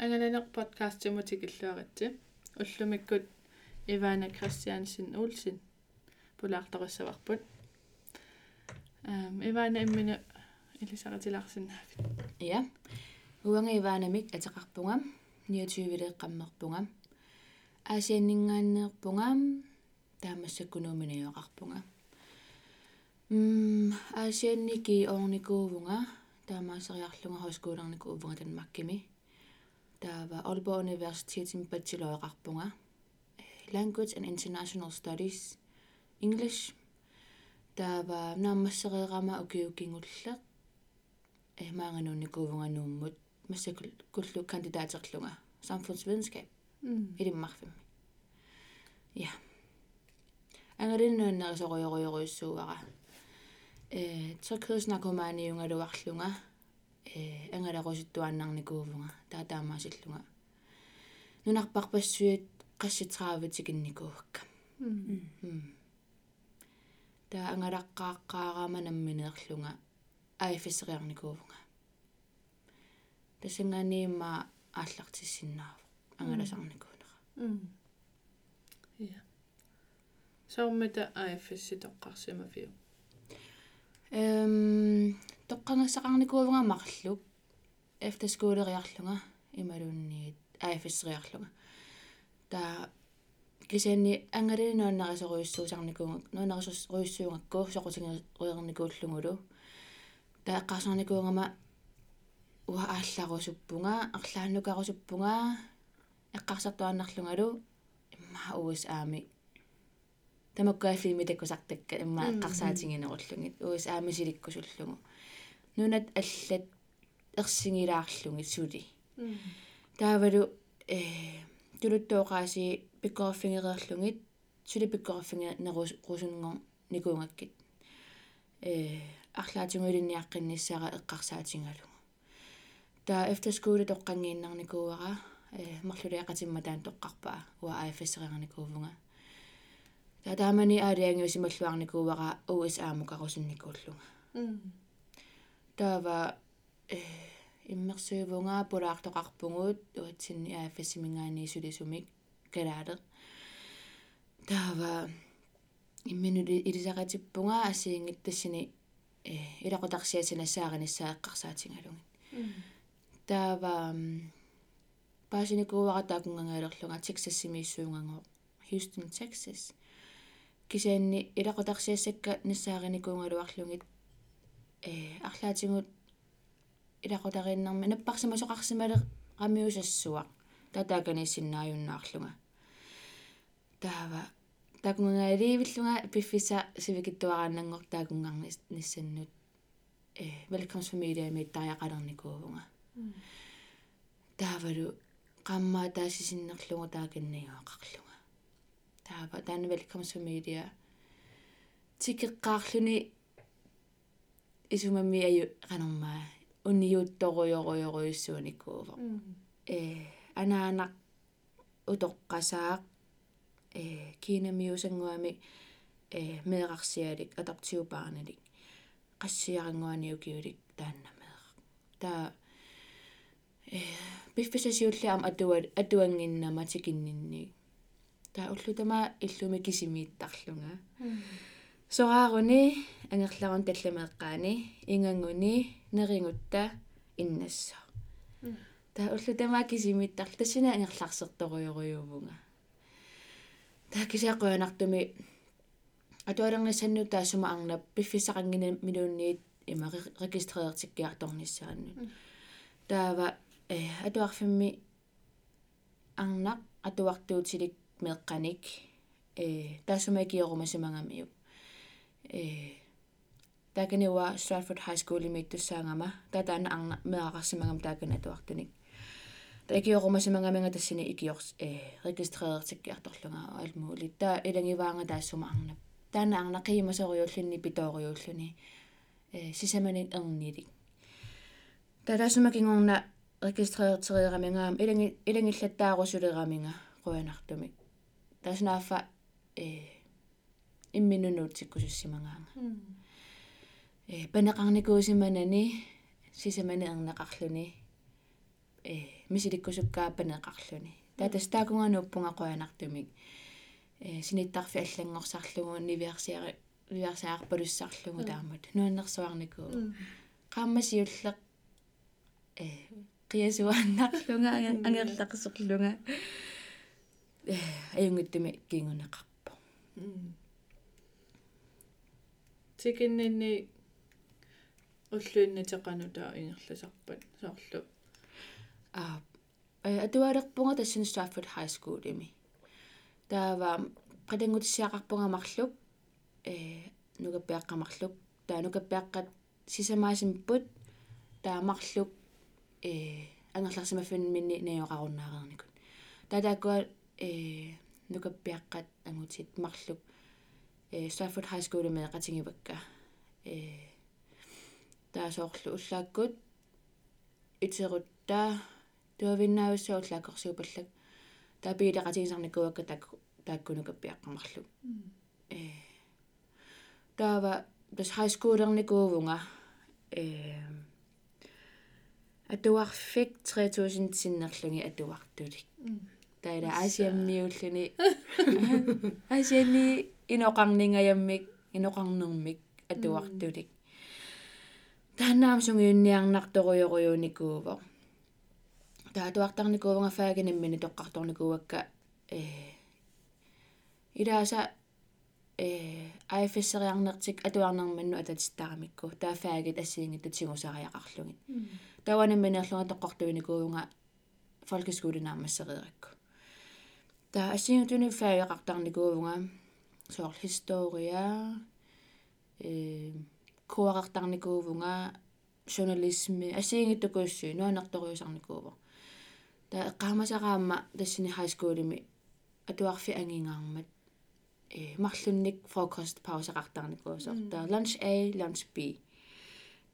ангананеq подкастимутик иллуаратси уллумиккут Ивана Кристиансен Олсен пулаарторуссаварпут аам Ивана иммина илисаратилаарсинаафит ja уанга иваанамик атеқарпунгам 29-леэққаммерпунгам аасианнингааннеерпунгам таамассаккунууминиоқарпунга м аасианники орникуувунга таамаасериарлунга хоскуулерникуувунга танмаккими таава Aalborg Universitetin bacheloraqarpunga Language and International Studies English таава наамассериерама укиукингуллеq э маангануунникуувунганууммут массакул куллу кандидатерлунга samfundsvidenskab илиммарфимми я ангалиннуаннерисоруйоруйоруйуссууара э трyghedsnarkomaaniungaluarlunga э ангалеруситтуаннарникуувунга таатаамаасиллунга нунарпарпассуит qassitраавитикинникуукка таа ангалаққааққаараама намминеерлунга аифисериарникуувунга тасанганиимма ааллартиссиннааву ангаласарникуунера я сауммата аифисси тоққарсимафиу эм тоққангассақарникуувнга марлук эфтерскуулериарлунга ималуунниит аифиссериарлунга таа кисианни ангалинуаннарисоруйуссуусарникуунга нуанарисоруйуссуунгакку соқутингериерникууллугулу таа эққарсарникуунгама уа аалларусуппунга арлааннукарусуппунга эққарсартуаннарлунгалу имма уус аами. Тамаккааффими таккусартакка имма эққарсаатингинеруллугит уус аами силиккусуллугу нунат аллат ерсигилаарлугит сули таавалу э тулуттооqaasi пиккорфингереерлугит сули пиккорфинге нерус русунгор никуунгаккит э арлаатингулинниаққинниссара эққарсаатингалугу таа эфтерскууле тоққангииннарникууара э марлулиақатимма таан тоққарпаа уа афсериарникуувнга таа таамани аалиангиусималлуарникууара USA мукарусинникууллунга таава э иммерсуивунга пулаартоқарпугуут уатсинни ааффасимингаани сулисумик калаале таава имминули илисақатиппунга асиингиттассини э илақутарсиасинассааганиссаа эққарсаатингалугит таава паасиникууара таакунгангаалерлунга Texas-симииссуунгангоо Houston Texas кисаанни илақутарсиассакка нассааганикуунгалуарлугит э арлаатингут илақутариннарми наппарсимасоқарсимале qamiusassua татааканиссиннааюннаарлунга таава. Такунгаалиивиллунга пиффиса сивикиттуарааннангор таакунгарнис ниссаннут э велкомсфамилиами тааяқалерникуувнга таавалу qammaa taasisinnерлугу таакиннигаақарлунга таава. Таана велкомсфамилиа тикеққаарлуни исумамми аю qanarmaa униутторуйоруйоруйуссууникууво э анаанақ утоққасаақ э кинамиусангуами э меэқарсиалик атартиупаарналик qassiarangуаниукиулик тааннамеэра таа э биффисасиуллаам атуал атуангиннама тикиннинни таа уллутама иллуми кисимииттарлунга сорааруни ангерларун талламеэккаани ингангуни нерингутта иннассо таа уллутама кисимииттарл тассина ангерларсерторуйоруйуувнга таа кисаақуянартуми атуалернissannu таассума арнап пиффисақангина милуунниит има регистреертиккиарторниссаранну таава э атуарфимми арнақ атуартуутилик меэққаник э таассума киорумасимангамиу э Daganiwa Stratford High School imito sa nga ma. Tataan ang makakasimangam dagan ato aktunik. Rekio ko mas mga mga tasini ikiyok eh registrer tikki artorlunga almu litta ilangiwa nga da sumaangnap. Tana ang nakima sa kuyulluni pitoriyulluni eh sisamanin ang nidik. Tata sumakingong na registrer tiriraminga ilangi ilangillattaaro suliraminga quyanartumik. Tas naafa eh imminunuutikkusussimangaanga. Mm. Э панеқарникуусиманани сисамани ернеқарлуни э мисиликкусуккааппанеқарлүни таатас таакунгаанууппунгақуянартумик э синиттарфи аллангорсарлугу нивиарсиари нивиарсаарпалуссарлугу таамат нуаннерсуарникуу qaamмасиуллеқ э қиасуааннарлунга ангерлақсерлунга э аюнгиттуми кингунеқарпо тикиннини уллуиннатеқанута ингерласарпат соорлу а э атуалерпунга тассин Stratford High School ими таава qatangutissiaqarpunga marluk э нугаппиаққамарлук таа нугаппиаққат сисамаасимпут таамарлук э ангерларсимаффин минни наёқаруннаарерникут таатааккуа э нугаппиаққат ангутит марлук э Stratford High School меэқатингивакка э таасоорлу уллааккут итерутта туавиннаависсауллааккорсуупаллак тапиилеқатигисарникуакка так тааккунукаппиаққамарлу э таава тас хайскуулерникуувунга э атуарфик 3000 синнерлуги атуартулик таила асиаммиуллуни асианни иноқарнингаяаммик иноқарнермик атуартулик тааннаам сунгиунниарнарторуйоруйуникуувоо таатуартарникуувнга фаагинаммини тоққарторникуакка э. Илааса э IFS-эриарнертик атуарнерманну ататистарамикку таафаагит ассиингит тутсигусариақарлугит таванамминерлунга тоққортуиникуувнга folkeskolenaammasseriqakku таа ассиингутуни фаагеқартарникуувнга соор historia э куақартарникуувнга journalisme ассиингиттукууссуи нуанерториусарникуувоо та эққаамасараама тассини хайскуулими атуарфи ангингаармат. Э марлунник фрокост паусақартарникуусоо та lunch A lunch B.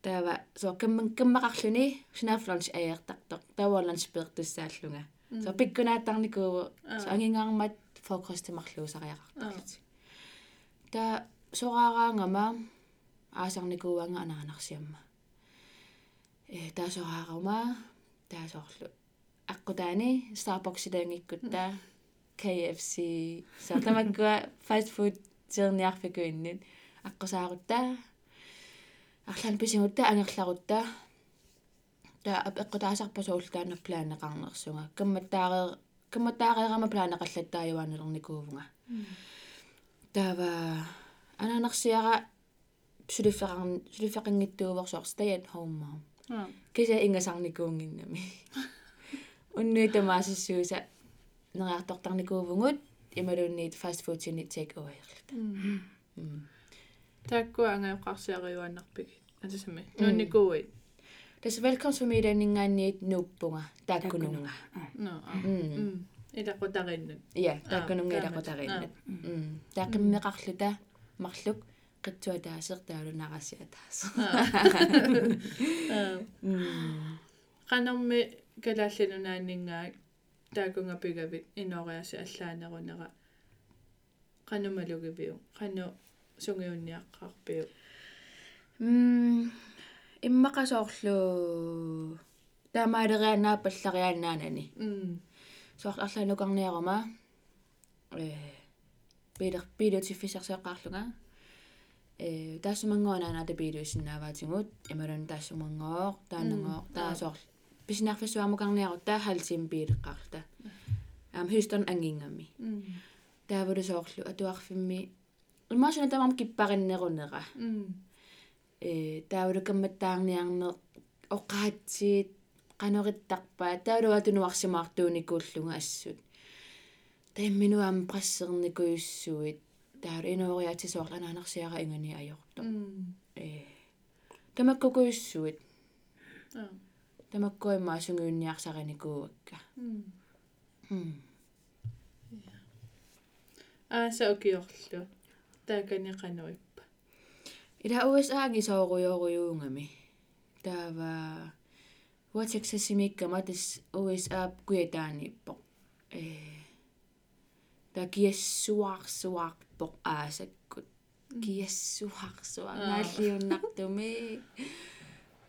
Таава со кэммэн кэммақарлүни синаф lunch A ертартоқ тава lunch B туссааллунга со пиккунааттарникуу со ангингаармат фрокост марлуусариақартарлути та сораараангама аасарникууанга анаанарсиамма э таасораарума таасоорлу аққутаани Starbucks-илаангиккутта KFC сартамаккуа fast food терниарфикуиннит аққусаарутта арлаан писигутта ангерларутта та эққутаасарпасуултаана плаанеқарнерсунга камматтаарee камматтаареерама плаанеқаллаттааюаанелерникуувнга таава анаанерсиара сулиффеқарн home mom. Киса ингасарникуунгиннами уннуи тамаасиссууса нериартортарникуувгут ималуунниит fast food сини take away ерлута тааккуа ангаёқарсиариуаннарпик атасами нуунникууит тас велкомсфамилианингаанниит нууппунга тааккунунга но илақутариннут я тааккунунга илақутариннут таақиммеқарлута марлук qitsua taaseq taalunarassia taas qanermi kalaallununaanningaak taakungapigavit inoriasi allaanerunera qanumalugiviu qanu sungiunniaqqarpiu м иммақасоорлу таамаалерианаа паллариаанаанани м соор арлаанукарниарума э пилер пилотиффисерсеэққарлунга э таасумангуанаана тапилуиссинааваатингут ималун таасумангоо таанангоо таасоор писинарфиссуамукарниарут таахалсим пилеққарта аам Houston ангингами таавулу соорлу атуарфимми имаашуна тамам киппариннерунера э таавулу камматтаарниарнер оқаатсиит qanoриттарпаа таалуа тунуарсимаартууникууллунга ассут таимминуам прассерникуйуссуит таал инуориатисоорланаанерсиара ингани ajorto э тамаккукуйуссуит тамаккуимаа сунгиунниарсариникууакка ааса окиорлу тааканиқануиппа ила USA ги сооруйоруйуунгами таава уатексасимиккама тас USA куятаанииппо э Такиассуарсуарпоқ аасаккут киассуарсуа нааллиуннартуми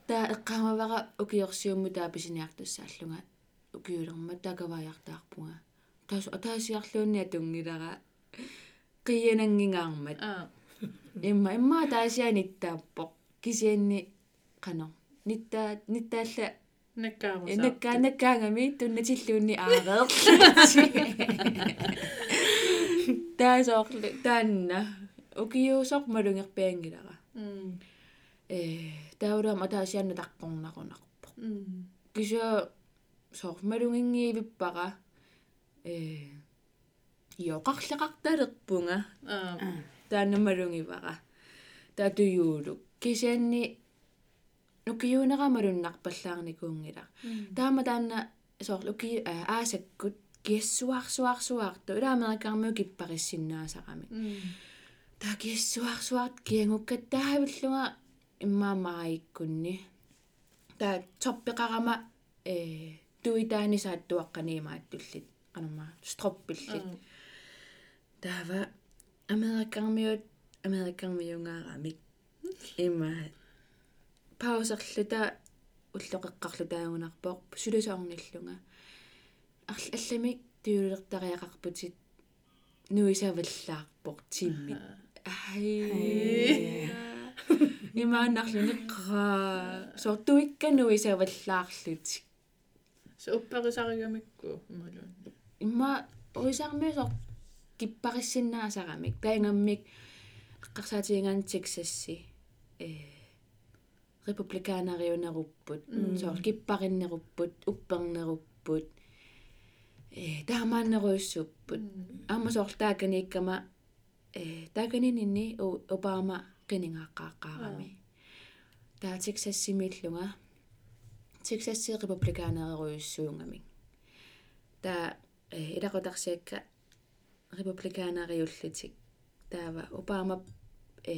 таа эққамавара укиорсиумму таа писиниартуссааллунга укиулерма такаваяртаарпунга таас атаасиарлуунни атунгилара. Қиянангингаармат аа имма имма таасианиттааппоқ кисианни қано нитта ниттаалла. Наккаарусаа накка наккаангами туннатиллуунни аареерлу таасоорлу таанна укиуусоқ малунгерпиангилара м э таулаама таасианна таққорнақунарпо м кисуа соор малунгингиивиппара э йоқарлеқарталерпунга аа тааннамалунгивара таатуюулук кисианни нукиуунерамалуннарпаллаарникуунгила таама таанна соор луки аасаккут киассуарсуарсуарту илаамерикармиу киппариссиннаасарами м таа киассуарсуарт киангуккаттаавиллунга иммаамараиккунни таа торпеқарама э туитааnisааттуаққаниимааттуллит анорма строппиллит. Таава америкармиут америкармиунгаарамик има паусерлута уллоқеққарлу таагунарпоқ сулусаорниллунга арл алламик тиулертариақарпутит нуисаваллаарпоқ тиммит ай имааннарлунеққара сортуикка нуисаваллаарлутик so upparisarigамикку ималуун имма уисаармиусор киппариссиннаасарамик таингаммик аққарсаатиингаан тексасси э републикаанариунеруппут соор киппариннеруппут уппернеруппут э таамааннеруйуссуппут аама соор тааканииккама э тааканининни обама qiningaaqqaaqqaarami таа тексассимииллунга тексасси републикаанарируйуссуунгамик таа э илақутарсиакка републикаанариуллутик таава обама э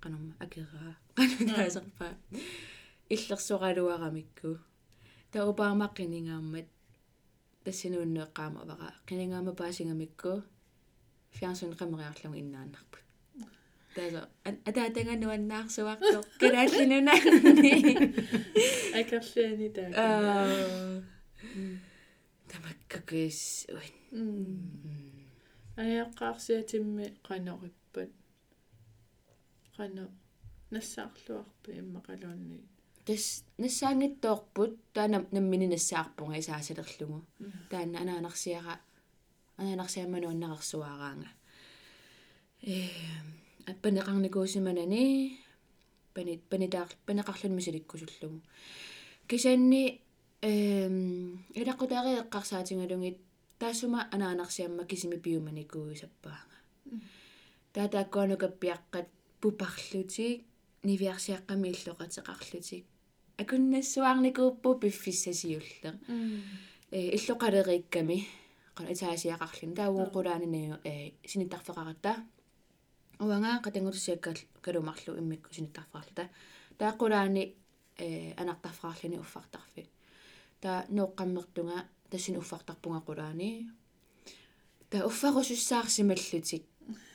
канама акераа канаасерпа иллерсоралуарамикку таа обама qiningaamat тассинууннеэккаама авара qinингаама паасингамикку фиансун qameriarlungu иннааннарпут тааса атаатангануаннаарсуартоо калааллинунаарни акерлиани таа аа тамаккакис уин м аяаққарсиатимми қанориппат қано нассаарлуарпи иммақалуунни тас нассаангиттоорпут таана наммини нассаарпунга исаасалерлугу таана анаанарсиара анаанарсиаммануаннарерсуараанга э аппанеқарникуусиманани панит панитаар панеқарлун мисиликкусуллугу кисанни эм илаққутаариэққарсаатингалугит таассума анаанарсиамма кисими пиуманикуисаппаанга таатааккуанукаппиаққат пупарлутик нивиарсиаққами иллоқатеқарлутик акуннассуарникууппу пиффиссасиуллер э иллоқалерикками qana itaasiaqarlun taauuqulaanini э синиттарфеқарата уангаа qatangulusiakka kalumарлу иммикку синиттарфеқарлута тааққулаани э анартарфеқарлуни уффартарфи таа ноққаммертунга тассини уффартарпунга qulaani таа уффарусуссаарсималлутик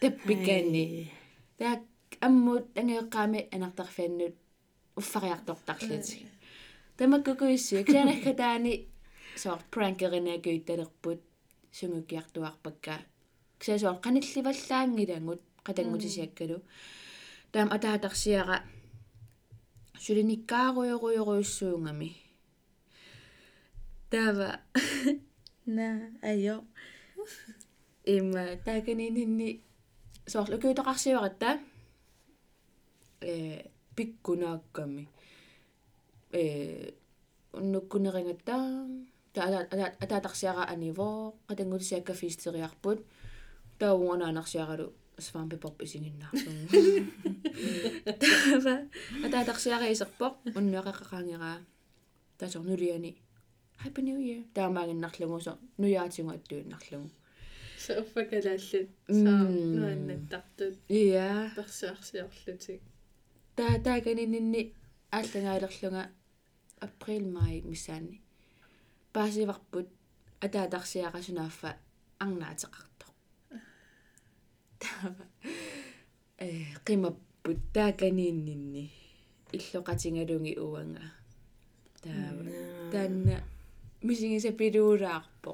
таппикаани таа аммут ангеэққаами анартарфианнут уффариартортарлутик тамаккукуиссуи кланакка таани соор пранкеринаагуитталерпут сунгукиартуарпакка ксасоор канилливаллаангилангут qatangutisiakkalu таам атаатарсиара сулиниккааруйоруйоруйуссуунгами таава на айо. Има таганининни соорлу куутоқарсиуаратта э пиккунаакками э уннуккунерингатта таа атаатарсиара аниво qatangutisiakka фистериарпут таунгонаанарсиаралу свампи поп исигиннаарлу тава атаатарсиариисерпоқ уннуақақақаангераа тасор нулиани. Happy new year. Таамаагиннарлугусо нуяатингу аттуиннарлугу so uffakalaallут М. saa nuannаттартут иа. Персиарсиорлутик таа тааганининни ааллагаалерлунга април май мисаани паасиварпут атаатарсиарасунааффа арнаатеқарто таава э қимаппут тааганиннинни иллоқатингалунги уанга. Таава таанна мисигиса пилуулаарпо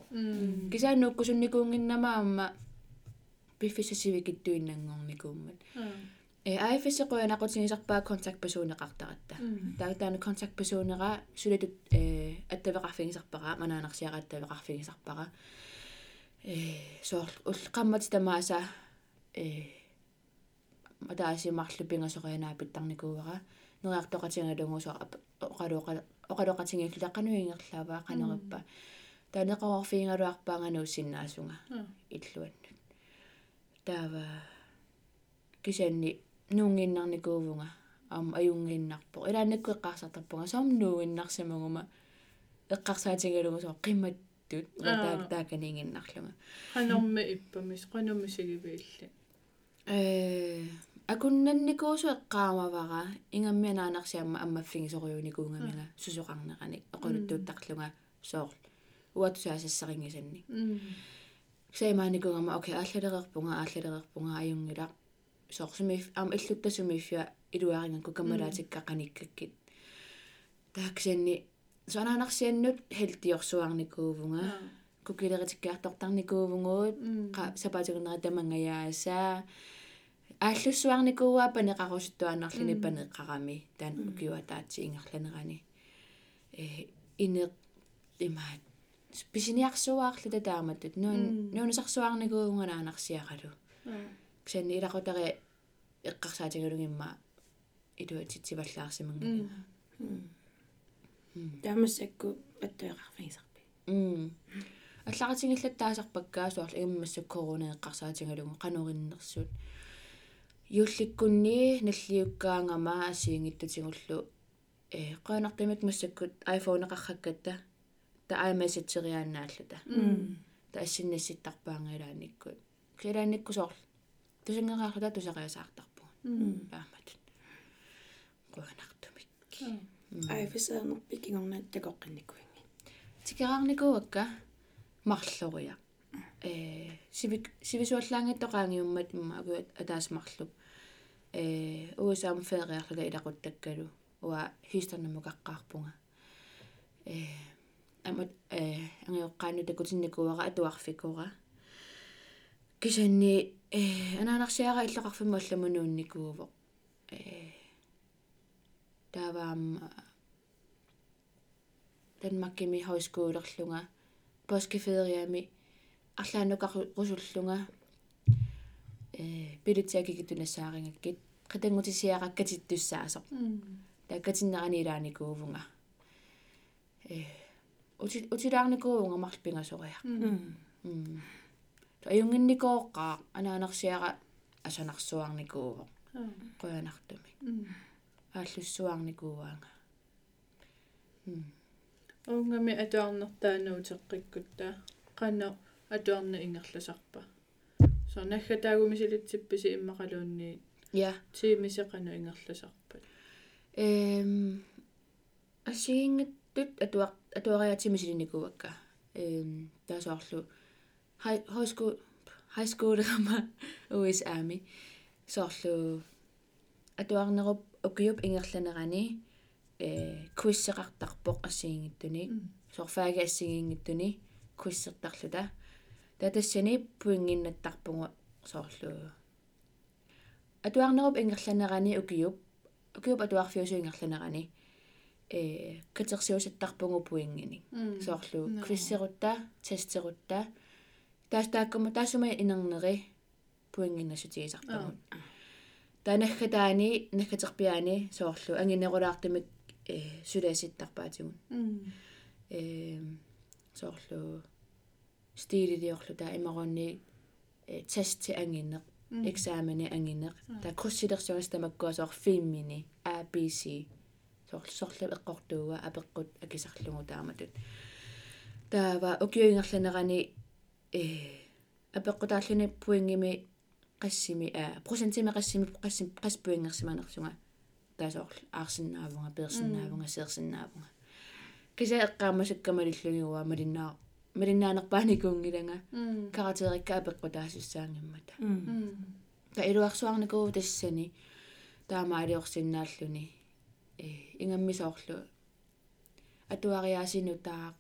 м кисаанууккусунникуунгиннама амма пиффисасивикиттуиннангорникууммат э айфисеқуянақутингисарпаа контактперсонеқартаратта таатаана контактперсонера сулатут э аттавеқарфигисарпара манаанерсиара аттавеқарфигисарпара э соор уллеқаммати тамааса э матаасимарлу пингасорианаа питтарникууера нериартоқатингалунгусо оқалуоқа оқалуоқатингиллаққануингерлааваа қанериппа таанеқарфиингалуарпаангану синнаасунга иллуаннут таава кисанни нуунгиннарникуувунга аама аюнгиннарпо илааннакку эққарсартарпунга саам нуунгиннарсимагума эққарсаатингалугусоо қимматтут таа тааканингиннарлунга qanarmi ippamis qanumisigiviilli э акуннанникуусу эққаамавара. Ингаммианаанарсиамма аммаффигисориуникуунгамига сусоқарнераник оқулуттууттарлунга соор уатусаасассарингисанни м саимааникунгама окей ааллалерерпунга ааллалерерпунга аюнгила соорсумииф аама иллуттасумииффиа илуарингакку камалаатиккақаниккаккит тааксианни санаанарсианнут хелтиорсуарникуувунга кукилеритиккаартортарникуувунгуут qa сапаатигунера тамангаяасаа ааллуссуарникууа панеқарусуттуаннарлини панеқарами. Таан укиуа таатси ингерланерани. Э ине имаат писиниарсуаарлута тааматтут. Нуун нуунусарсуарникуунгунаанарсиақалу ксанни илақутари эққарсаатигалугимма илуатитсиваллаарсимангина таамассакку аттуеқарфигисарпи м алларатингиллаттаасарпаккаа суарла иммассу корона эққарсаатингалугу қанориннерсуут юлликкунни наллиуккаангама асиингиттутигуллу э qoanartimik массаккут iphone эқарраккатта та iMessage-ериаанааллута та ассиннасситтарпаангилааниккут килааникку соорл тусангераарлута тусариасаартарпу ааматут qoanartumik айфисаанерпи кигорнаат такоққинникуинги тикераарникуакка марлориа э сивик сивисуаллаангиттоqaangiummat имма агуат атаасмарлук э уусаам фериарлуга илақуттаккалу уа хистернамукаққаарпунга э амат э ангиоққаану такутинникуара атуарфикура кисанни э анаанарсиара иллақарфимма алламунуунникууво э таваам Danmarkimi højskolерлunga påskeferiami арлаанукарусуллунга э билитсиакикитунассаарингаккит qitangutisiaqakkatittussaasor тааккатиннерани илааникуувунга э ути утилаарникуувунга марлпингасориа аюнгинникооққаа анаанерсиара асанарсуарникуувоо қуянартуми ааллуссуарникууаанга м унгами атуарнертаануутеққиккутта qanno атуарна ингерласарпа со наггатаагумисилитсипписи иммақалуунни я тиимисеқану ингерласарпат эм асигингаттут атуар атуариатимисилиникуакка эм таасоорлу хай хойскул хайскуулерама уис аами соорлу атуарнеруп укиуп ингерланерани э квиссеқартарпоқ ассигингиттуни сорфааги ассигингиттуни квиссертарлута татассани пуингиннаттарпугу соорлу атуарнеруп ингерланерани укиуп укиуп атуарфиусу ингерланерани э катерсиусаттарпугу пуингини соорлу квиссерутта тестерутта таас тааккума таасума инернери пуингиннасутигисарпагут танаххатаани нахкатерпиаани соорлу. Ангинерулаартимик э сулааситтарпаатигун э соорлу стилилиорлу. Таа имарунни тести ангиннеқ экзамени ангиннеқ таа круссилерсуас тамаккуа соор фиммини abc соорлу сорлу эққортууа апеққут акисарлугу тааматут таава укиуингерланерани э. Апеққутаарлуни пуингими qassimi a prosentimi qassimi qassim qaspуингерсиманерсуга таасоорлу аарсиннаавунга персиннаавунга серсиннаавунга киса эққаамасаккамалиллугиуа малиннаа малиннаанерпааникуунгиланга каратерикка апеққутаассаангиммата та илуарсуарникуу тассани таама алиорсиннааллуни э ингаммисоорлу атуариаасину таа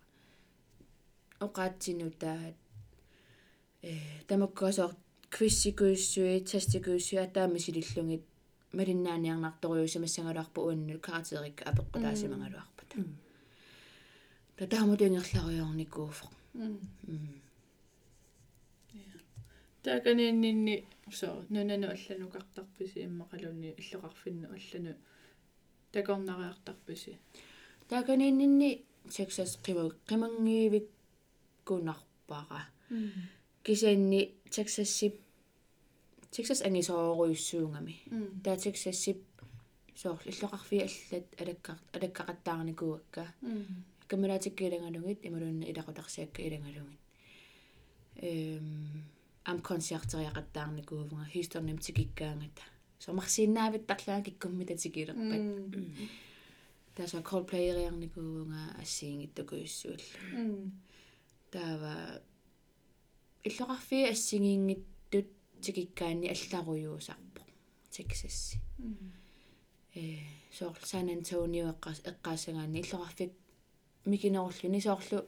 оqaatsinu taat э тамаккуасоор квиссикуиссуи тастикуиссуи атаами силиллугит малиннааниарнарторюусамассангалуарпу уанну каратерик апеққутаасимангалуарпат татаамут ингерларуйорникууфоқ тааканииннинни со нунану алланукартарписи иммақалунни иллоқарфинну аллану такорнариартарписи тааканииннинни сексас қиму қимангиивик кунарпара кисаанни таксассип таксас ангисооруйуссуунгами таа таксассип соор иллоқарфи аллат алакка алаккақаттаарникуакка камалаатиккиилангалугит ималунна илақутарсиакка илангалугит эм ам концертериақаттаарникуувнга хисторним тикиккаангата сомарсииннаавит тарлаа киккуммита тикилерпат таса колплеериарникуувнга ассиингиттукуиссуалла таава иллоқарфи ассигиингиттут тикиккаани алларуйуусарпо тексасси э соор сан антонио эққас эққаасагаани иллоқарфик микинеруlluni соорлу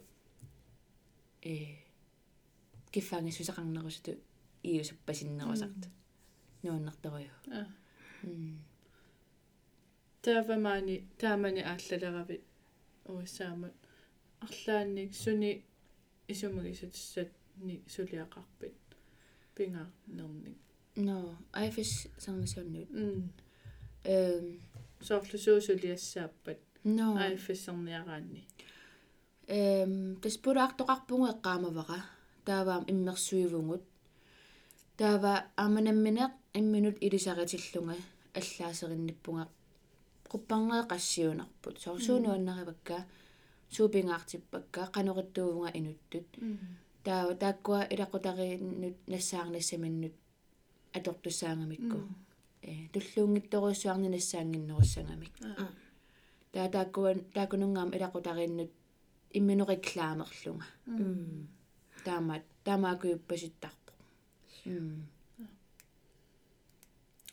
э киффаанги сусақарнерусуту иусаппасиннерусарта нуаннарторуйу таавамаани таамани ааллалерави уиссаамут арлаанник суни исумагисутиссат ни сулиақарпит пинга нерник но айфис сарнасуаннут м эм. Соорлусуусулиассааппат но айфиссерниараанни эм таспулаартоқарпугу эққаамавара тааваам иммерсуивугут таава аманамминеқ имминут илисаритиллунга аллаасеринниппунга quppangaa qassiunarput soorsuunuannaривакка суупингаартиппакка qaнориттуувнга инуттут таава тааккуа илақутарииннут нассаарнассаминнут атортуссаангамикку э туллуунгитторуссуарни нассаангиннеруссангамик таа тааккуан таакунунгаам илақутарииннут имминуриклаамерлунга. Таамаат таамаакуйуппаситтарпо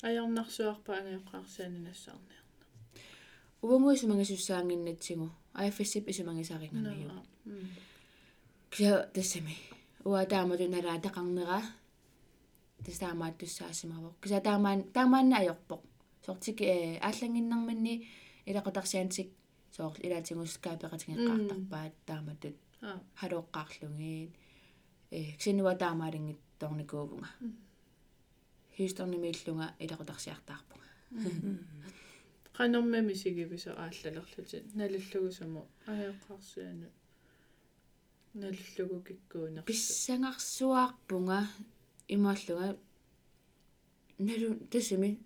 аярнарсуарпа ангиоққарсаани нассаарниарна уангуи сумангасуссаангиннатсигу айфэсип кя тассами уа таамату налаа тақарнера тастаамаат туссаасимавоқ киса таамаан таамаанна аёрпоқ сортик э ааллангиннарманни илақутарсаантик соор илаатингускаапеқатингеққартарпаат тааматут халуоққарлугиит э ксинуа таамаалингитторникуувнга хисторнимииллунга илақутарсиартаарпунга qanarmami sigivisa aallalерlutit налуллугусуму аяққарсиану налуллугу киккуунер писсангарсуаарпунга имааллуга налу тасими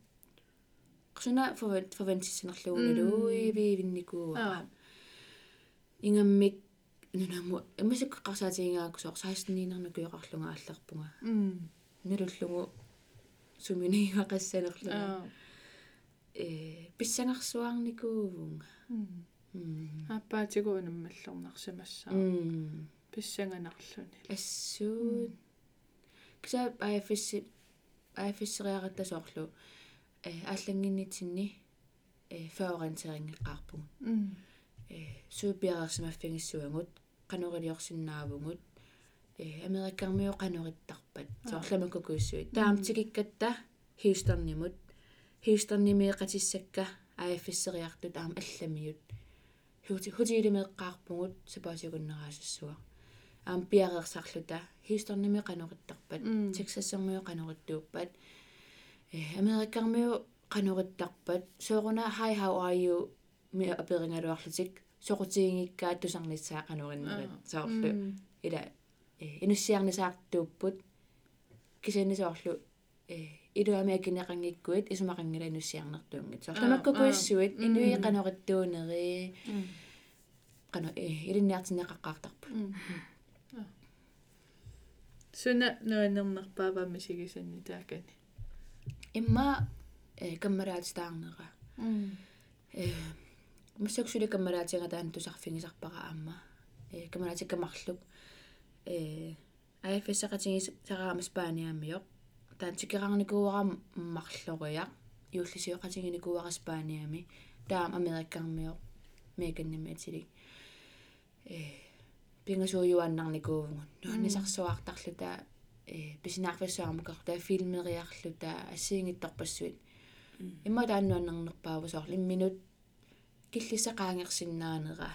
qsuna forvent forventissnerlugunalui viivinnikuu амасак қарсаатигингаагусоо 16-нинерна куйоқарлунга ааллерпунга налуллугу суминигига qassанерлуга э писсангарсуаарникуувунга аппаатигуунаммаллернарсимассаа писсанганарлуни ассуут кса айфисси айфиссериаратасоорлу э ааллангиннитсинни э фаориентерингеққарпугу э суупиарерсимаффигиссуангут канорилиорсиннаавугут э америккармио канориттарпат соорламаккукуиссуит таам тикиккатта хьюстоннимут. Хьюстоннимиэқатиссакка аиффиссериартут аама алламиут хути хутиилимеэққарпугут сапаасигуннераассуа аам пиареерсарлута хьюстонними канориттарпат тексассермио канориттууппат э америккармиу канориттарпат сооруна hi how are you? ми аперингалуарлутик сокутиингиккаа тусарнissaа канориннерит соорлу. Ила э инуссиарнисаартууппут кисаннисоорлу э илуамиакинеқангиккуит исумақангила инуссиарнертуунгит соорламаккукуиссуит инуи канориттуунери кано э илинниартинеқаққартарпу суна нуаннернерпаавамми сигисанни таакани имма э каммалаатитаарнера э массаксули каммалаатингатаан тусарфигисарпара аама э каммалаатиккамарлук э айфэсақатингис сараамас пааниамиоқ таан тикерарникууарам марлоруя юуллисиоқатингиникууара спааниами таам америккармиоқ меканними атилик э пингасууюаннарникуувгун нуаннисарсуаартарлута э писинаарфиссуармукар таа филмериарлута ассиингитторпассуит имма тааннуаннернерпаавусоор имминут киллисеқаангерсиннаанера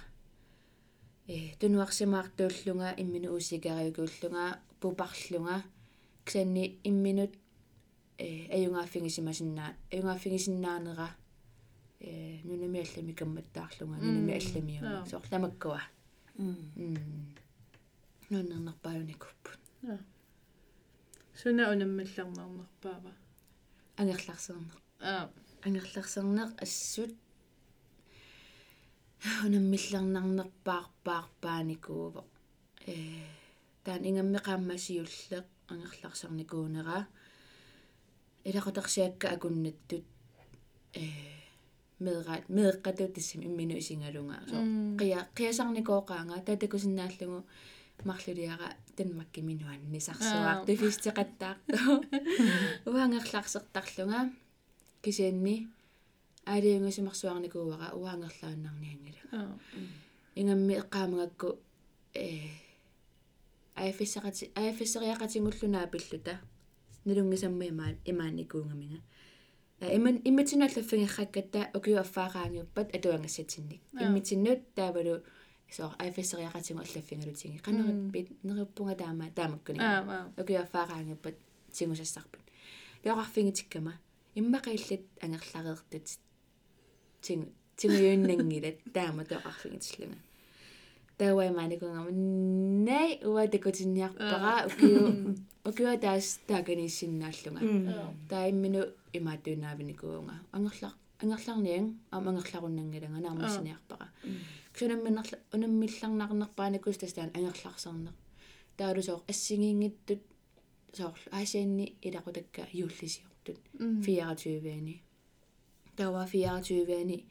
э тунуарсимаартууллунга иммину усикариукууллунга пупарлунга ксанни имминут э аюнгааффигисимасиннаа аюнгааффигисиннаанера э нунами аллами камматтаарлунга нунами алламиуна соорлямаккуа м нуннернерпааюникуппут суна унаммалларнаарнерпаава ангерларсернер. Аа ангерларсернер ассут унаммилларнарнерпаарпаарпааникуува э таан ингаммеқааммасиуллеқ ангерларсарникуунера илақутарсиакка акуннаттут э медрат медеққатут тиссим иммину исингалунгаа со қия қиасарникооқаанга татакусиннааллугу марлулиара танмакки минуанни сарсуар туфистеқаттаарту уангерларсертарлунга кисианни аалиунгасимарсуарникууара уаангерлааннарниангила ингамми эққаамагакку э афиссақати афиссериақатингуллунаа пиллута нулунгисамма имаа имааникуунгаминга иман иммитиналлаффигерраккатта окиу аффаараангиуппат атуангассатинник иммитиннут таавалу соо афиссериақатингу аллаффингалутинги канериппит нериппунга таама таамаккуни окиу аффаараангиуппат тингусассарпут леоқарфингитиккама иммақииллат ангерлареертут тин тингуюннангилат таама тоқарфигитиллунга тауай маникунгама най уа декотинниарпара окиу окиу таас тааганиссиннааллунга таиммину имаатуинаавиникуунга ангерлар ангерларниан ам ангерларуннангиланга наармассиниарпара ксунамминерла унаммилларнарнерпааникус тастаан ангерларсарнер таалусоор ассигиингиттут соорлу аасианни илақутакка юуллисиортут 24-ани тава 24-ани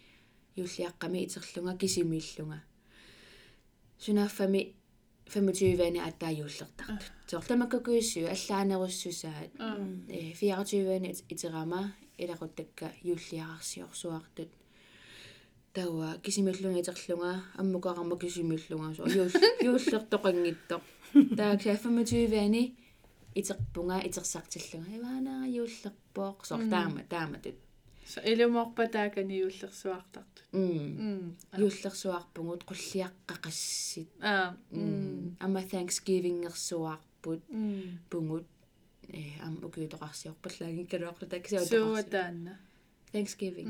юллиаққами итерлунга кисимииллунга сунааффами 25-ани аттаажууллертартут соорламаккакуиссуу аллаанеруссусаат э 24-ани итерама илақуттакка юллиарарсиорсуартут тауа кисимиллунга itерлунга аммукаарама кисимиллунга соо юуллертоқангиттоқ таакса 25-ани итерпунга итерсартиллунга. Иваанаа юуллерпооқ соор таама тааматут so илуморпа таакани юуллерсуартартут м юуллерсуарпугут qulliaqqaqassит аа ама thanksgiving ерсуарпут пугут э ам укуутоқарсиорпаллааги калуақлу таксиу суутаанна thanksgiving.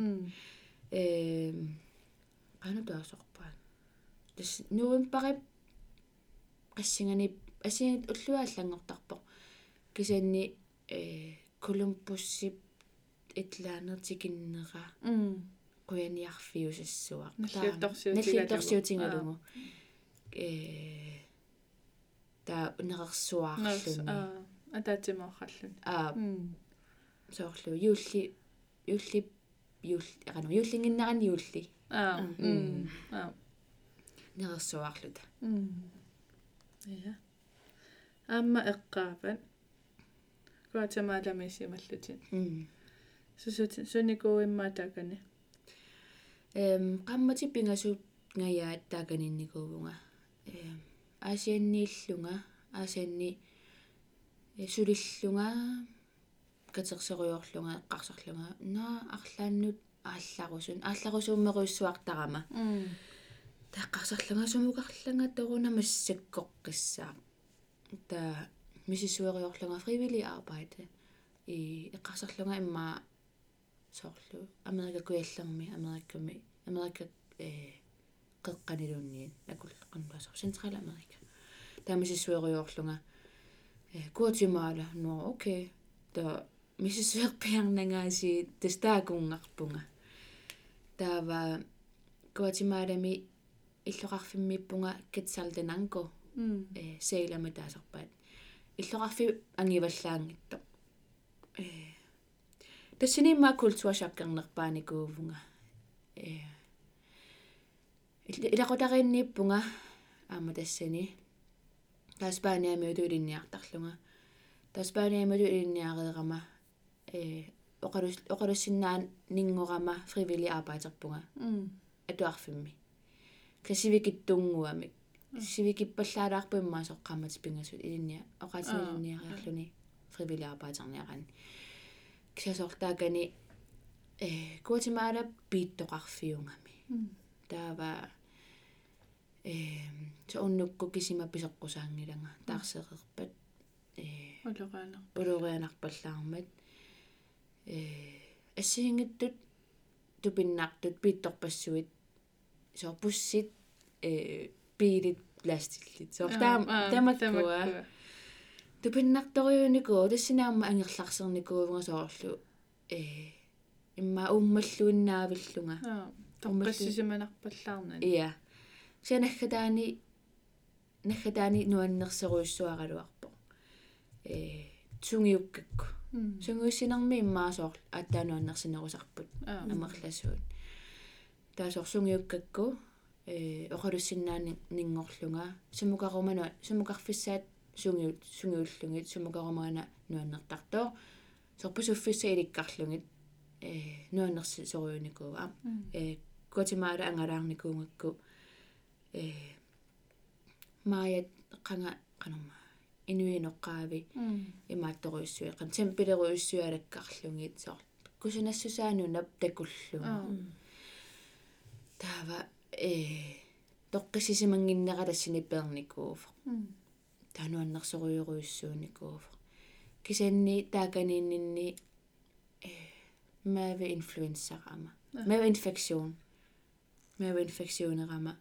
Э ана таасорпаа тас нуимпарип qassingani асингит уллуааллангортарпо кисанни э колумбуссип итлаанертикиннера quяниарфиусассуа наллиутторсиутингалугу э та нерерсуаарлуни атаатимоорхаллун аа. Соорлу юулли юулли юул агану юуллингиннарани юулли аа. Аа. Нерерсуаарлута я амма эққаапат куатамааламисималлутин сусут суникууиммаатакани эм qamмати пингасуут ngаяат тааканинникуувнга эм аасианнииллунга аасианни сулиллунга катерсеруйорлунга эққарсарлунга наа арлааннут аалларусун аалларусууммеруйссуартарама тааққарсарлунга сумукарланга торунамассаккоққиссаа та мисисуэриорлунга фривили arbejde и эққарсарлунга имма соорлу америка куяллерми америкками америка э qeqqanilunniin nakulleqqannuasor central america taamisissueriorlunga э гуатимаала нуа окей. Та мисисуерпиарнангаasi тастаакуунгарпунга таава гуатимаалами иллоqarfimmiippunga китсалдананко э сейлами таасерпаат. Иллоqarfi ангиваллаангитто. Э тассинимма культуашаккернерпааникуувнга э. Илақутарииннииппунга аама тассани таспааниами утулинниартарлунга таспааниами утулинниареерама э оқалус оқалуссиннаан нингорама фривили arbejderpunga атуарфимми классивикиттунгуамик сивикиппаллаалаарпу иммаасоққамат пингасут илинниа оқаатинилинниариарлуни фривилиарпаатарниарани кисасортаакани э гуатемала бииттоқарфиунгами таава э сооннукку кисима писеққусаангилага таарсеқерпат э улераанер улурианарпаллаармат э ассиингиттут тупиннаартут биитторпассуит соо пуссит э биилит пластиллит. Соо таам тамаккуа тупиннарториуникуу тассинаама ангерларсерникуувнга соорлу э имма уммаллуиннаавиллунга аа торпассисиманарпаллаарнани иа сянаххатаани наххатаани нуаннерсеруйссуаралуарпо э сунгиуккакку сунгуиссинарми иммаасоор аттаануаннерсинерусарпут аа амерласуут таасоор сунгиуккакку э оқалуссиннаани нингорлунга сумукарумана сумукарфиссаат сунгиут сунгиуллугит сумукарумаана нуаннертартоо сорпусуффисса иликкарлугит э нуаннерси соруйуникуа э готимаала ангалаарникуунгакку э маят qanga qanuma инуиноққаави имаатторуйссуи қан темпилеруйссуалаккарлугит соор кусунассусаанунап такуллуга таава э тоққисисимангиннера тассини перникууф тануаннерсоруйоруйссууникууф кисанни тааканииннинни э маве инфлуенсарама маве инфекцион. Маве инфекционерама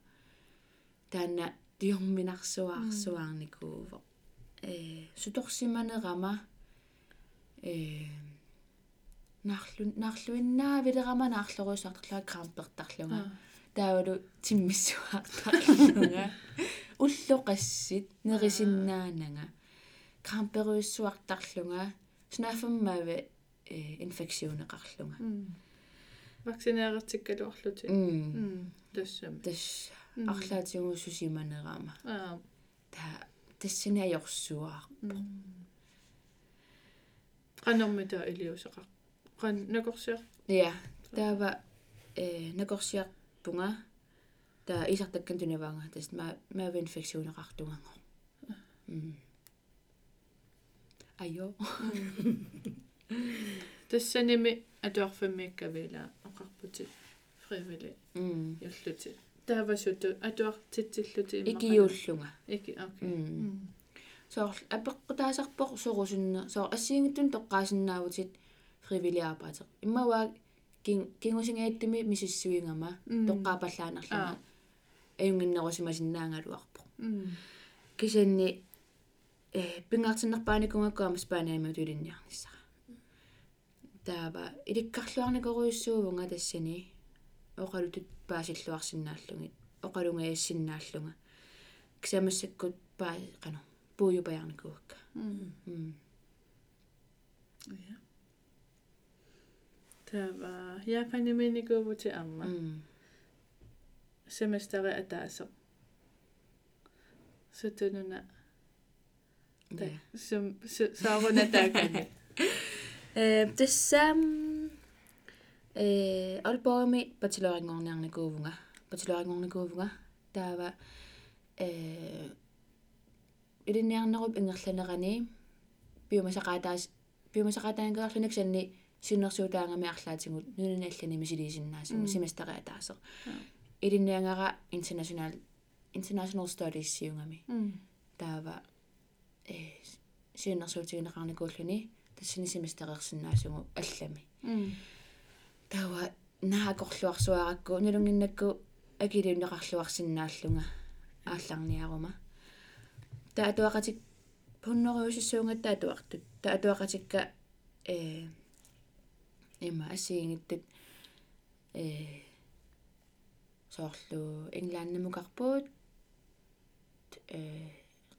таанна диорминарсуаарсуаарникууво э суторсиманерама э наарлу наарлуиннаавилерама наарлоруусаартарлаа грампертарлунга таавалу тиммиссуаартарлунга уллоқассит нерисиннаанага грамперуиссуартарлунга снафаммаве э инфекционеқарлунга вакцинеэртиккалуарлути м тассами тас арлаатигу сусиманерама аа. Та тассинаажорсуаа qannermita iliuseqar qan nakorsiar я таава э накорсиарпунга таа исартаккан тунаваанга тас ма маава инфекционеқартунганго м айо. Тассаними атуарфаммииккавила оқарпути фривили м юллути таавасуту атуартитсиллути икиуллунга ики окей. М соор апеққутаасарпоқ сорусунна соор ассиингиттун тоққаасиннаавутит фривилиарпаатеқ иммаваа кин кингусингааттими мисиссуингама тоққаапаллаанерлуга аюнгиннерусимасиннаангалуарпо кисанни э пингаартиннерпааникунгаккуама спааниами тулинниарниссара таава иликкарлуарникоруйуссуувнга тассани оқалутут паасиллуарсинааллугит оқалунгаяссиннааллунга кисамассаккут паа қано пуйупаярникуакка м ja тава яапаниминикуувути арма м семестери атаасо сутунуна та сум сааруна таакани э тассам э албоми бачелорингорниарникуувнга бачелорингорникуувнга таава э илинниарнеруп ингерланерани биомасақаатаас биомасақаатаангеерлунак санни синнерсуутаангами арлаатигут нунаналлани мисилисиннаасугу семестери атаасеқ илинниангара international international studies сиунгами таава э синнерсуутигинеқарникууллуни тассини семестерерсиннаасугу аллами таава наакорлуарсуаракку нулунгиннакку акилиунеқарлуарсинааллунга аалларниарума таатуақатик пуннериусиссуунга таатуартут таатуақатикка э има асиингиттат э соорлу инглааннамукарпуут э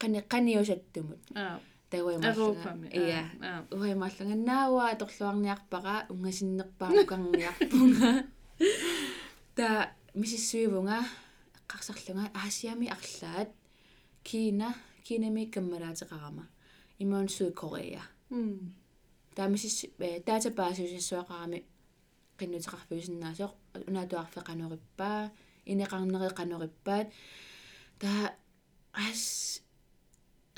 qani qaniusattumut аа тауаймааллага ия аа уаймааллаганнаауа аторлуарниарпара унгасиннерпаамукарниарпунга та мисиссуивунга эққарсарлунга аасиами арлаат кина кинами каммалаатеқарама имаун суудкорея м таамисис датабаасиусиссуақарами qinnuteqarpuusinnaasоq unaatuarfeqanuripпаа инеқарнериқануриппаат таа ас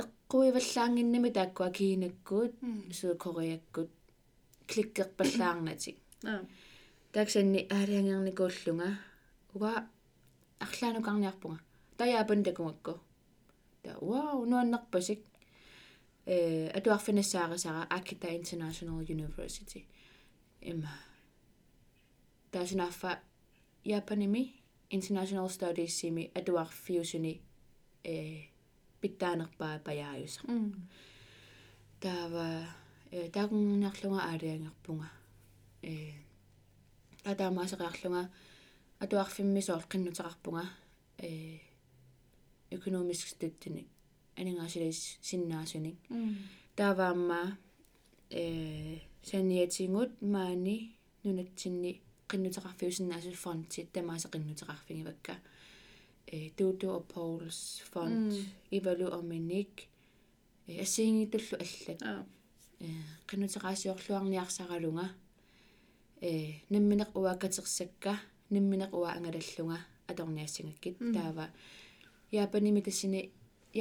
эққуиваллаангиннами тааккуа киинаккуут суукориаккут кликкерпаллаарнатик аа таксанни аалиангерникууллунга уга арлаанукарниарпунга таяапан такунгакку та вау нуаннарпасик э атуарфинассаарисара акита international university. Има таснаффа япаними international studies сими атуарфиусуни э питтаанерпаа паяаюса таава э таагуннарлунга аалиангерпунга э атаамаасериарлунга атуарфиммисоор qinнутеқарпунга э экономиск стуттини анингаасилис синнаасуник тааваамма э саниатингут маани нунатсинни фонтит тамааса qinнутеқарфигивакка э og Pauls fond ивалу оминик э ассиингитуллу аллат э qinнутеқаасиорлуарниарсаралунга э намминеқ уааккатерсакка намминеқ уа ангалаллунга аторниассангаккит таава яапаними тассини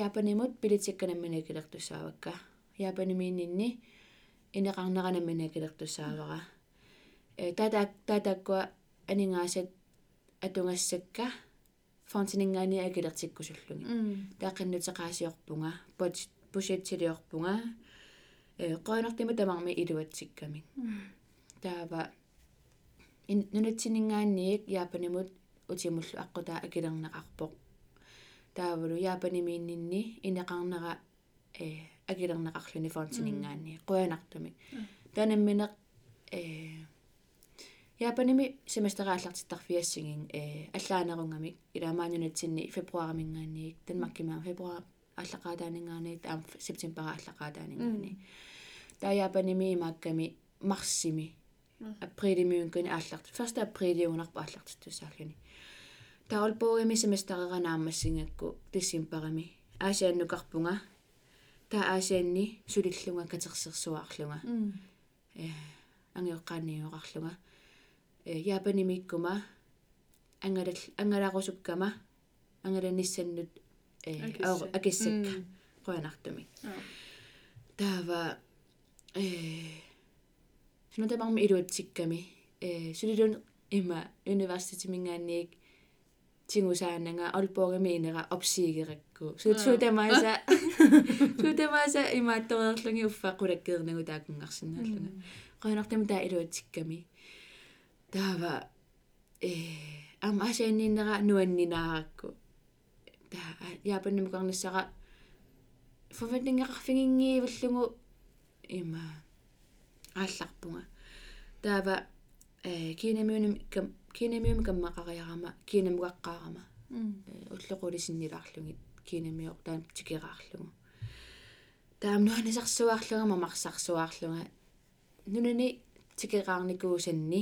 яапанимут пилитикканамминакилертуссаавакка яапанимииннинни инеқарнеранамминакилертуссаавара э тата татаккуа анингаасат атунгассакка фонтинингаани акилертиккусуллуги тааққиннутеқаасиорпунга пот пушетсилиорпунга э qoinortima tamarmi iluatsikkami таава ин нунатсинингаанниик яапанимут утимуллу аққутаа акилернеқарпоқ таавалу яапанимииннинни инеқарнера э акилернеқарлуни фонтинингаанни қуянартумик танамминеқ э яапаними семестерааллартиттарфиассигин э аллаанерунгамик иламаанунатсинни фебруаримингаанниик танмаккимаа фебруар аллақаатаанингаани таам септембера аллақаатаанингаани таа яапаними имаакками марсими априлимиун куни аалларт 1 априлиунарпа ааллартиттусааллуни таолпоогами семестереранаамассингакку тиссимпарами аасианнукарпунга таа аасианни сулиллунга катерсерсуаарлунга э ангиоққааниуоқарлунга э яапанимиккума ангалал ангаларусуккама. Ангаланиссаннут э акиссакка қуанартуми. Таава э сунатамарми илуатсикками. Э сулилун има университетимингаанниик тингусааннага олпоогами инера опсигеракку суутамааса суутамааса имаатторерлунги уффақулаккернагу тааккунгарсинааллуга qanartama taa iluatikkami taava э ам асааннииннера нуаннинааrakku таа яапаннамукарнассара фоватингеқарфигингииваллугу има аалларпунга таава э кинамиуним кам кинамиум каммақариарама кинамугаққаарама уллеқулисиннилаарлугит кинамиор таам тикераарлугу таам нуанисарсуаарлугама марсарсуаарлуга нунани тикераарникуусанни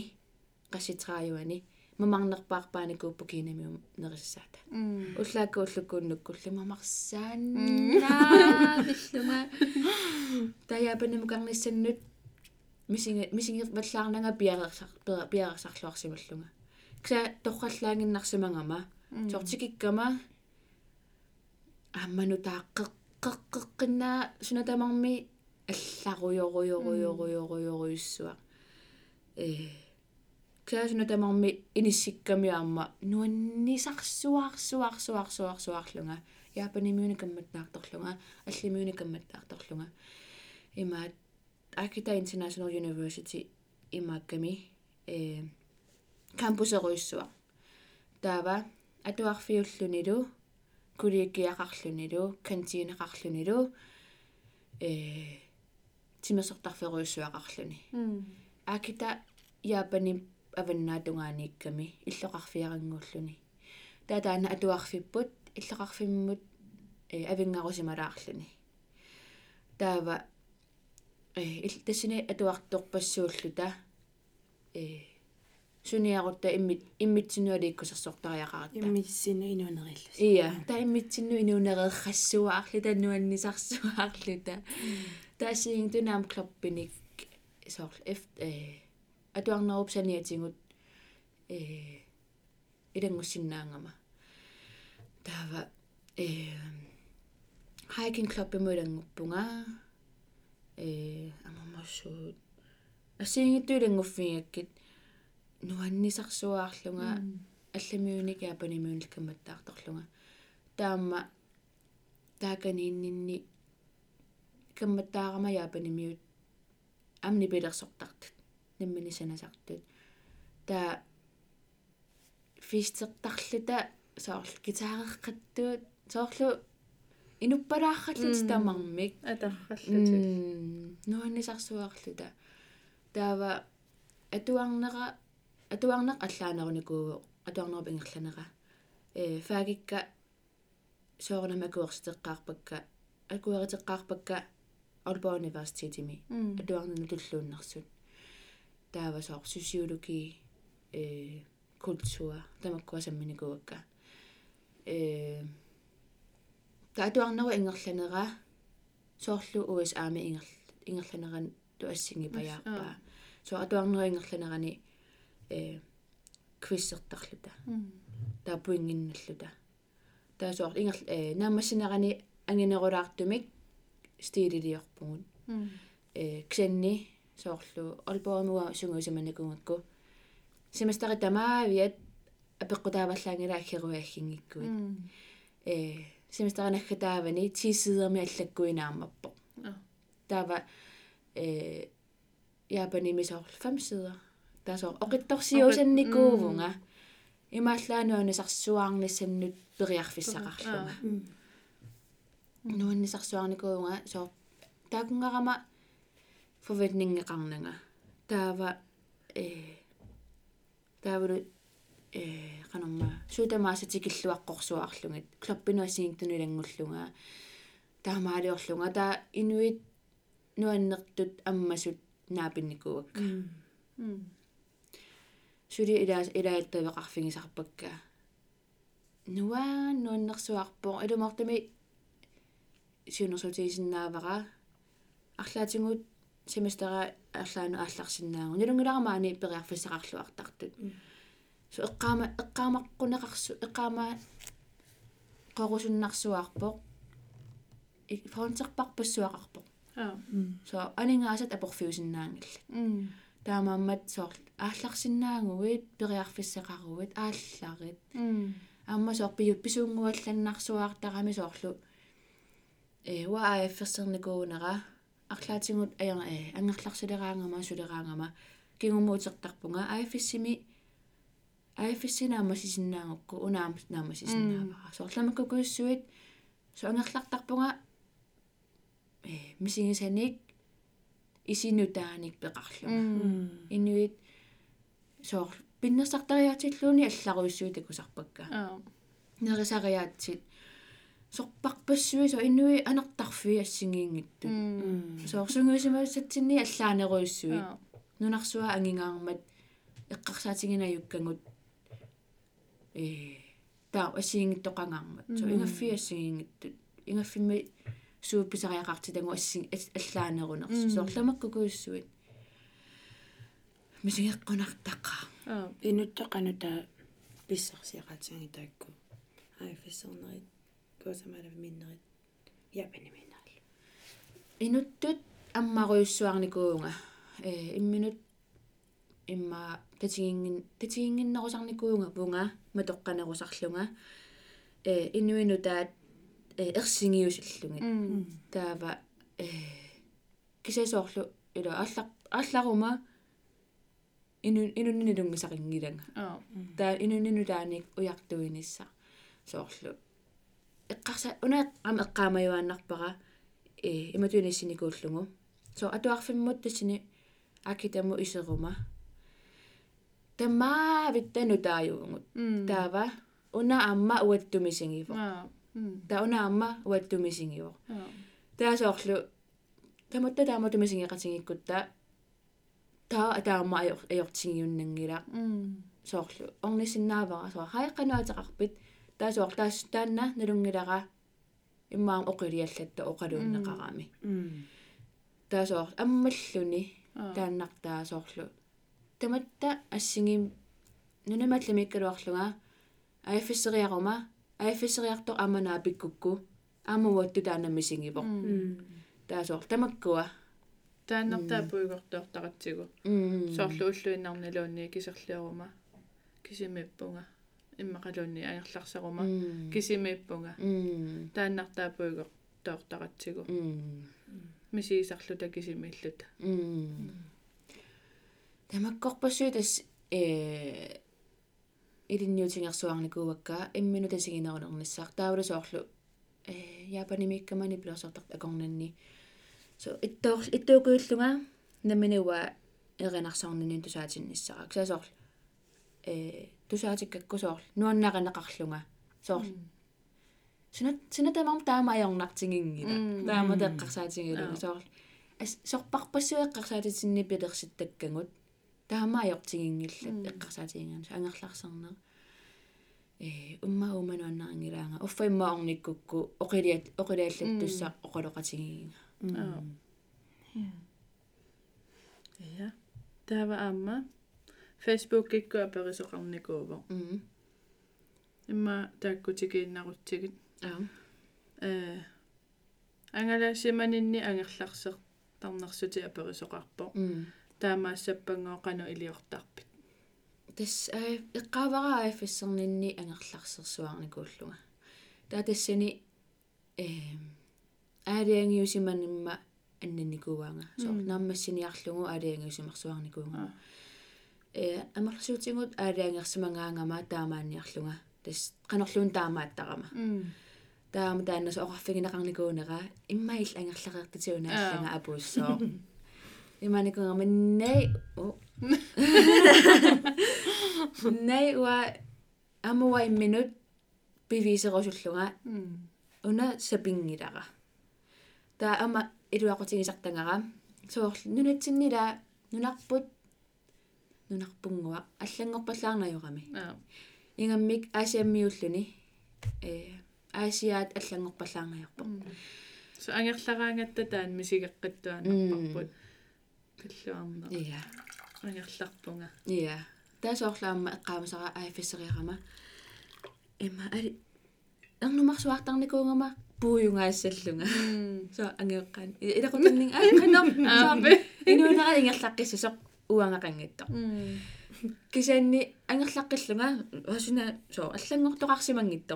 qassitрааюани мамарнерпаарпааникууппу кинамиум нерissаата уллаакку уллуккууннуккуллума марсааннаа иллума таяапанамукарниссаннут мисинга мисингер валлаарнага пиарерсар пиарерсарлуарсималлунга кса торраллаангиннарсимангама тортикиккама амману тааққеққеққиннаа сунатамарми алларуйоруйоруйоруйоруйоруйуссуа э каасуна тамарми иниссиккамиарма нуаннисарсуарсуарсуарсуарсуарлунга яапанимиуни камматтаарторлунга аллимиуни камматтаарторлунга имаат Akita International University имаакками. Э кампусеруйссуа таава атуарфиуллунилу кулииккиақарлунилу кантиинеқарлунилу э тимасортарферуйссуақарлуни акита яапани аваннаатунгааниикками иллоқарфиарангууллуни. Таатаана атуарфиппут иллоқарфиммут э авингарусималаарлуни таава э тассини атуарторпассууллута э суниарутта иммит иммитсинуалииккусерсортариақарата иммиссину инуунериллус ия та иммитсинну инуунерееррассуаарлу таннуаннисарсуаарлута таасиин тунаам клоппиник сорл эф э атуарнеруп саниатингут э илангуссиннаангама таава э hiking club имулангуппунга э амамассуут ассиингиттуулангуффигаккит нуаннисарсуаарлунга алламиуник яапанимиуник камматтаарторлунга таама тааканииннинни камматтаарама яапанимиут амни пилерсортартут наммини санасартут таа фистертарлута соорлу гитаареққаттуут соорлу инуппалаарраллут тамармик атарраллутил нуаннисарсуаарлута таава атуарнера атуарнеқ аллаанеруникуу атуарнерп ингерланера э фаагикка соорнамакуерситеққарпакка акуеритеққарпакка Aalborg Universitetimi атуарнуну туллууннэрсут таава соор сосиологи э культура тамаккуасамминикуакка э таатуарнеру ингерланера соорлу USA-ми ингер ингерланеран туассинги паяарпаа со атуарнеру ингерланерани э квиссертарлута таа пуингинналлута таа соор ингер э наамассинерани ангинерулаартумик стилилиорпугут э ксенни соорлу олбоонуа сунгуусаманакунгакку семестери тамаавиат апеккутааваллаангила аггеруаахингиккуит э семестеринаггатаавани 10 сидерми аллаккуинааммаппо таава э яапаними соорлу 5 сидер таасоор оқитторсиусанникуувунга имааллаануана сарсуаарниссаннут периарфиссақарлунга нуаннисарсуарникуунга соо таакунгарама forventningeqarnanga таава э таавру э канарма суутамаасатикиллуаққорсуарлугит клоппинуассигиктунилангуллунга таамаалиорлунга. Таа инуит нуаннертут аммасут наапинникуакка сули илаас илааттавеқарфигисарпакка нуаа нуаннерсуарпоо илумартами сиунерсутигисиннаавара арлаатингут семестера арлаану аалларсинаагу нулунгиларамаани периарфиссақарлуартартут су эққаама эққаамаққунеқарсу эққаама қорусуннарсуарпоқ и фронтерпарпассуақарпоқ аа со анингаасат апорфиусиннаангилла таамааммат соор аалларсинаагуит периарфиссеқаруит аалларит аама соор пиу писуунгуалланнарсуаартарами соорлу э уа афферсерникуунера арлаатингут аяр э ангерларсилераангама сулераангама кигумуутертарпунга аффиссими аффиссинаама сисиннаангукку унаам наама сисиннаавара соорлама со ангерлартарпунга э мисигисаник исинутааник пеқарлунга инуит соор пиннерсартариаатиллууни алларуиссуит акусарпакка аа. Нерисариаатсит сорпарпассуи со инуи анертарфи ассигиингитту соорсунгуисимассатсинни аллаанеруиссуи нунарсуа ангингаармат эққарсаатингинаюккангут э таа ассигингиттоқангаармат со ингаффи ассигингиттут ингаффимми суупписариақартитангу асси аллаанерунерсу соорламаккукуиссуит мисигеққунартаққа аа инуттоқанута писсарсиақатианги таакку аифиссернерит куасамалав миннерит япаниминаал инуттут аммаруйуссуарникуунга э имминут имма татигингин татигингиннерусарникуунга пунга матоққанерусарлунга э инуинутаат э ерсингиусаллугит таава э кисасоорлу ила аллар алларума ину инуннилунгисарингиланга аа таа инуннинутааник уяртуинисса соорлу эққарса уна ам эққаамаюааннарпара э иматуинассиникууллугу со атуарфиммут тассини акитаму исерума тамаа виттану тааюугут таава уна амма уаттумисингифо аа таа уна амма уаттумисингиво аа таасоорлу таматта тааматумисингеқатингиккутта таа атаама аёртингиуннангила соорлу орнисиннаавара соо хайққануатеқарпит таасоор таас таанна налунгилара иммаам оқилиаллатта оқалууннеқарами таасоор аммаллуни тааннартаа соорлу таматта ассигим нунамалламиккалуарлуга аиффисериарума аиффисериартор аманаа пиккукку амуатту таана мисингиво м таасоор тамаккуа тааннартаапуигортоортаратсигу м соорлу уллуиннарнилуунни кисерлиорума кисимиппунга иммақалуунни ангерларсарума кисимиппунга м тааннартаапуигортоортаратсигу м мисигисарлута кисимииллута тамаккорпассуи тас э илинниутингерсуарникуувакка иммину тасигинерунернissaar таавла соорлу э япанимиккамани пилерсортарт акорнанни so иттоор иттуукуиллунга наминуа эринарсарнинин тусаатинниссарак саасоор э тусаатиккаккусоор нуаннаринеқарлунга соор сина сина тамам таамаайорнартингингила таама теққарсаатингилу соор ас сорпарпассуэққарсаатитсинни пилерситтаккангут таамаайортингингиллат эққарсаатингингана ангерларсарнер э умма умануаннарангилаанга уффа имма орниккукку оқилиат оқилиаллаттуссаа оқалоқатингиинга аа я тава амма. Facebook кикку аперисоқарникууво м имма тааккутикииннарутсигит аа э ангала симанинни ангерларсеқ тарнерсути аперисоқарпо м таамаассаппангооқану илиортарпит. Тас аа эққаавара афиссернинни ангерларсерсуарникууллунга таа тассани э аалиангиусиманимма аннаникууаанга соо нааммассиниарлугу аалиангиусимарсуарникуунга э амерлсуутингут аалиангерсимангаангама таамаанниарлунга тас канерлуун таамааттарама. Таама тааннас оқарфигинеқарникуунера иммаил ангерлареертитиуна аллага апууссоо иманикунгама най най уа амуа имминут пивисерусуллунга уна сапингилара таа ама илуақутигисартангара соорлу нунатсиннила нунарпут нунарпунгуа аллангорпаллаарнаюрами аа ингаммик аасиаммиуллуни э аасиаат аллангорпаллаарнаюрпо so ангерлараангатта таан мисигеққаттуанарпарпут каллуарнер иа ангерларпунга иа таасоорлаама эққаамасара аафиссериарама има али эрнумарсуартарникуунгама пууюнгаассаллунга со ангеэққаан илақутаннин аа каном аапе инуунера ингерлаққиссусоқ уангақангитто кисаанни ангерлаққиллунга асуна со аллангортоқарсимангитто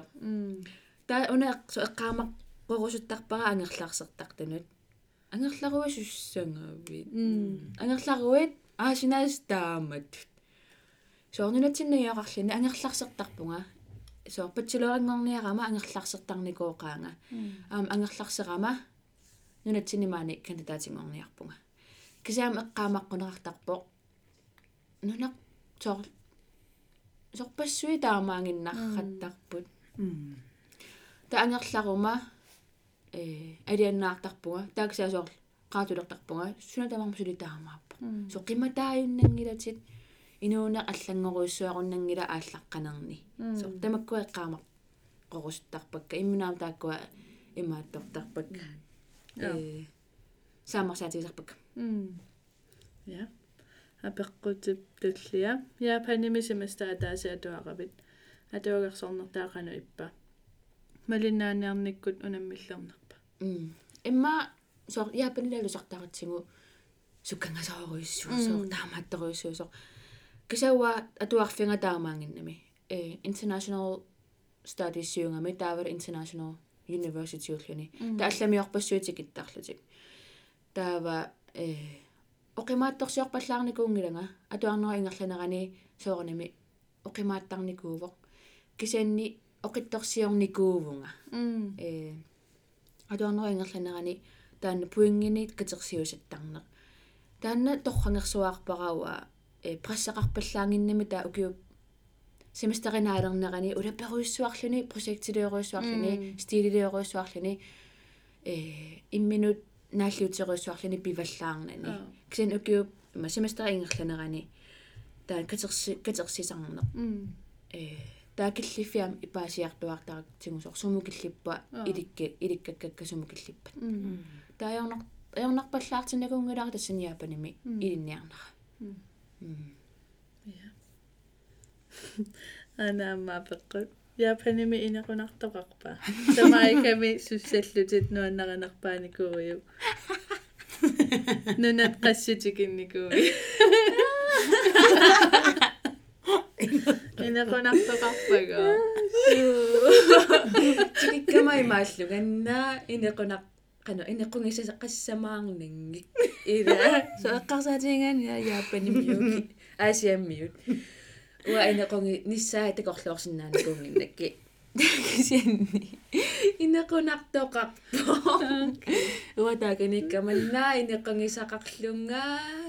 таа уна со эққаамақ қорусуттарпара ангерлаарсертартанут ангерларуа суссангаавит ангерларуит аасинаас таамат соорнунатсиннагиақарлини ангерларсертарпунга соо патсилорингорниарама ангерларсертарникооqaanga аам ангерларсерама нунатсинимаани кандидатингорниарпунга кисаам эққаамаққунеқартарпо нунақ соор сорпассуи таамаангиннарраттарпут м та ангерларума э алианнаартарпунга тааксаасоор qaatulерtarpunga sunatamarmusuli taamaappo so qimataayunnangilati inuuna аллангоруйссуаруннангила ааллаққанерни so эққаамақ qorusuttarpakka имминаам тааккуа имааттортарпакка э самарсаатигисарпакка ja апеққутип туллиа яапанимисимаста атааси атуақавит атуагерсорнертаақану иппа малиннааниарниккут унаммиллернерпа м имма сор яапанилалусартаратсигу суккангасооруйссуу соор таамаатторуйссуу соор кисауа атуарфинга таамаангиннами э international studies сиунгами таавар international university уллуни таалламиорпассуутикиттарлутик таава э оқимаатторсиорпаллаарникуунгилага атуарнера ингерланерани соорними оқимааттарникууво кисаанни оқитторсиорникуувунга э атуарнера ингерланерани таанна пуингини катерсиусаттарнеқ таанна торрангерсуаарпарауа э прассеқарпаллаангиннами таа укиуп семестеринаалернерани улаперуиссуарлуни прожектилиоруиссуарлуни стилилиоруиссуарлуни э имминут нааллиутеруиссуарлуни пиваллаарнани кисин укиуп има семестери ингерланерани таа катерси катерсисарнеқ э таакиллиффиам ипаасиартуартарак тигусор сумукиллиппа иликки иликкаккакка сумукиллиппат таajornaq ajornarpallaartinnakuungulaar тассаниапаними илинниарнара анаамма пеққут яапаними инеқунартоқарпа самаиками суссаллутит нуаннаринерпааникууйу нунат qassутикинникууи инеқунартоқарпага тикиккамай мааллу ганнаа инеқунақ qanu inеқунгисса qassamaarningik ila so eqqarsaatiingaan ya yaappanimmiuki aasiammiut уа инеқунги ниссаа такорлуорсинаани кунгиннакки кисианни инеқунартоқарпо уа таагениккаманнаа инеқунгисақарлунгаа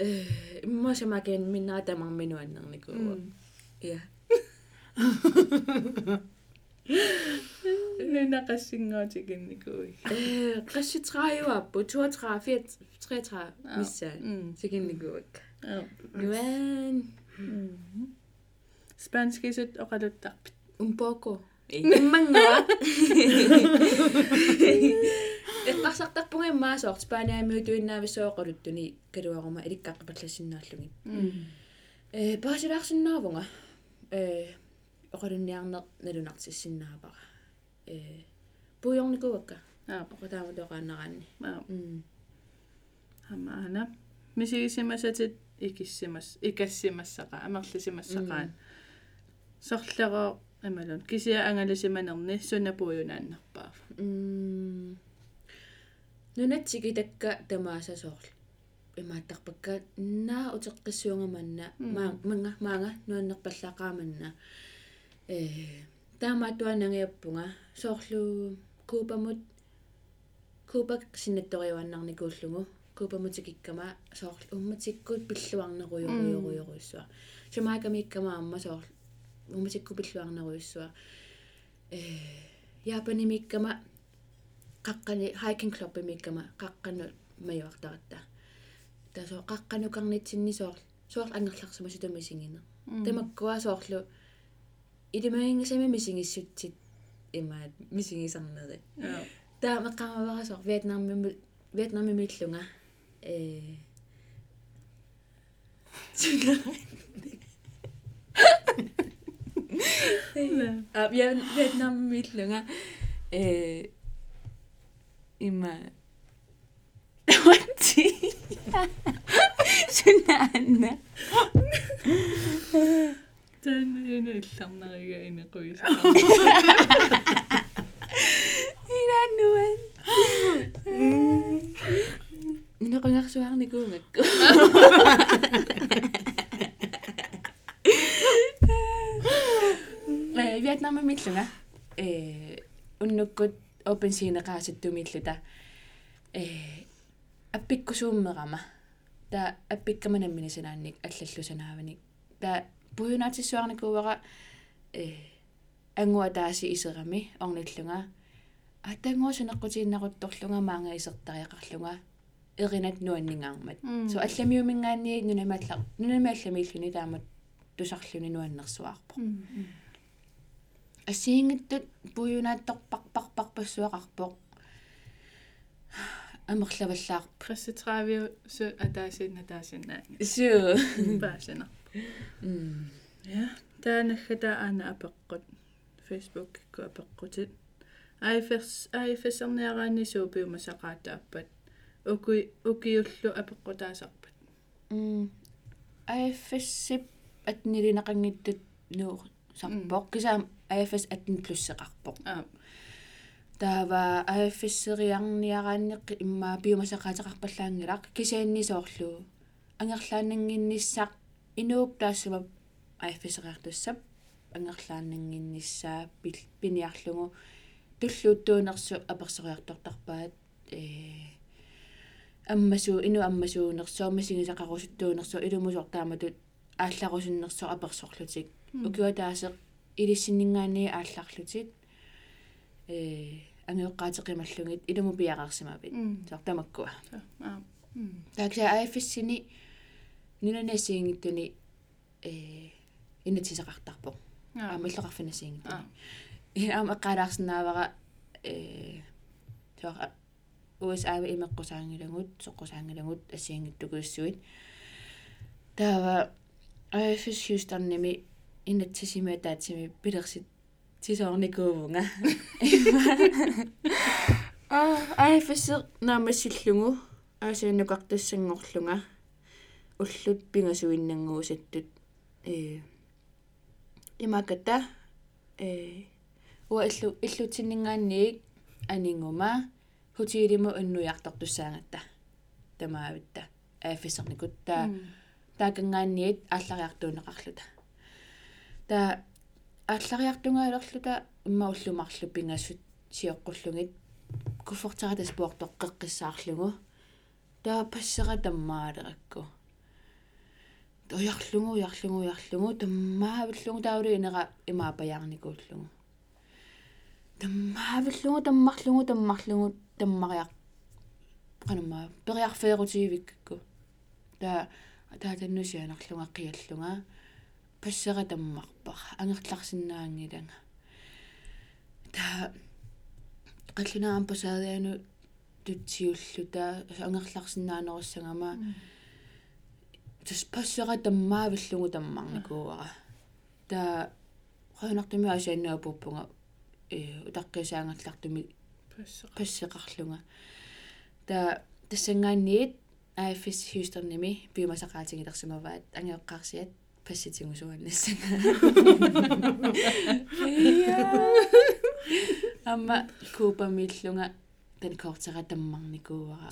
нерануаннерсуарпо инеқунгеруйоорлу самаикамиго суссаллутинуаннаринерпаави самакамиинникуувнга нуаннисарсуаарсуаарсуаарлунга э имма самакаан миннера тамарминуаннерникуу я нунақассингоотикинникуи э qassitрааюаппу 32 33 миссаа сикинникуак нуан спанскисут оқалуттарпит un poco Иммангава эққарсартарпунга иммаасоор спааниамиу туиннаависсооқалуттуни калуарума иликкааққапаллассиннааллуги э паасилаарсиннаавунга э оқалунниарнеқ налунартиссиннаапара э пуйорникуакка аа оқатаама тоқаанераанни аа м амаана мисигисимасатит икиссимас икассимассаqa амерлисимассақаан сорлероо амалун кисиа ангалисиманерни сунапуюнааннарпаав м нунатсиги такка тамаасасоорл имааттарпакка наа утеққиссуунгаманна маа манга маанга нуаннерпаллаақааманна э таамаатуанангиаппунга соорлу куупамут куупак синнатториуаннарникууллугу куупамутикиккама соорл умматиккут пиллуарнеруйоруйоруйоруйссуа шамаакамиккама амма соорл умматикку пиллуарнеруйссуа э яапанимиккама qaqqani hiking club imikama qaqqanu majuartaratта тасо qaqqanukарнитсинни соорл соорл ангерларсума сутамисингина тамаккуа соорлу илимаингасами мисингиссутсит имаат мисингисарнери аа таа меққамавара соор вьетнамми вьетнаммимиллунга э а вьетнаммиллунга э има Ванти. Сунаанна. таанна илларнарига инеқуис Инаннуан. Нинеқунгарсуарникуунгакку. Вьетнам миллунга э уннуккут open синеқаасаттумиллута э аппиккусууммерама та аппиккаманамминасанаанник аллаллусанааваник та пуюнаатиссуарникууара э ангуа тааси исерами орниллунга атангуусунеққутииннарутторлунга маанга исертариақарлунга эринат нуаннингаармат со алламиумингаанни нунамаалла нунами алламииллуни таамат тусарлуни нуаннерсуаарпо ассиингиттут пуюнаатторпарпарпарпассуақарпоқ амерлаваллаар пресситраавиу су атаасинна таасиннаа суу паасина м я таанаххата аана апеққут facebook ку апеққутит айферс айферсерниараани суупиума сақаатааппат уки укиуллу апеққутаасарпат м афсип атнилинақангиттут нуу сарпоқ кисаам афс 18 плюссеқарпоқ аа таава афиссериарниарааннеққи иммаа биумасақаатеқарпаллаангилақ кисаанни соорлуу ангерлаанангиннссақ инуук таассума афиссериартуссап ангерлаанангиннссаа пиниарлугу туллуутtuunersu аперсериартортарпаат э аммасуу ину аммасуунерсуамасигисақарусуттуунерсу илумусортааматут аалларусуннерсо аперсорлутик укиуатаасеқ илиссиннингаани аалларлутик э ангиоққаатеқималлугит илуму пиақарсимавит сортамаккуа аа таакса аиффиссини нунанасиингиттуни э иннатисеқартарпоқ аа амиллоқарфинасиингиттуни аама эққалаарсинаавара э тоо USA имеққусаангилагут соққусаангилагут ассиингиттукуиссуит таава аиффис хьюстонними иннатсисимаа таатсими пилерсит тисоорникуувнга а? Аиффис наамассиллугу аасианнукартассангорлунга уллут пингасуиннангуусаттут э имаката э уа иллу иллутиннингаанниик анингума хутиилиму уннуяартортуссаангатта тамаавитта ааффисерникут таа таакангаанниит ааллариартуунеқарлута таа ааллариартунгаалерлута имма уллумарлу пингассут сиоққуллугит куффортарата спортоқ қеққиссаарлугу таа пассера таммаалеракку тоярлугу ярлугу ярлугу таммаавиллугу таули инера имаапаяарникууллугу. Таммаавиллугу таммарлугу таммарлугу таммариар qanumma periarfeerutiivikku таа таа таннусианерлунга қиаллунга пассера таммарпара ангерларсинаангиланга таа қаллунаам пасаадиану тутсиуллу таа ангерларсинаанеруссагама тус пассера таммаавиллугу таммарникууара таа хоонартуми асианнаапуппунга э утаққисаангерлартуми пассеқ пассеқарлунга та тассангаанниит афис ангиоққарсиат пасситингусуаннассага амма купамиллунга тан кортера таммарникууара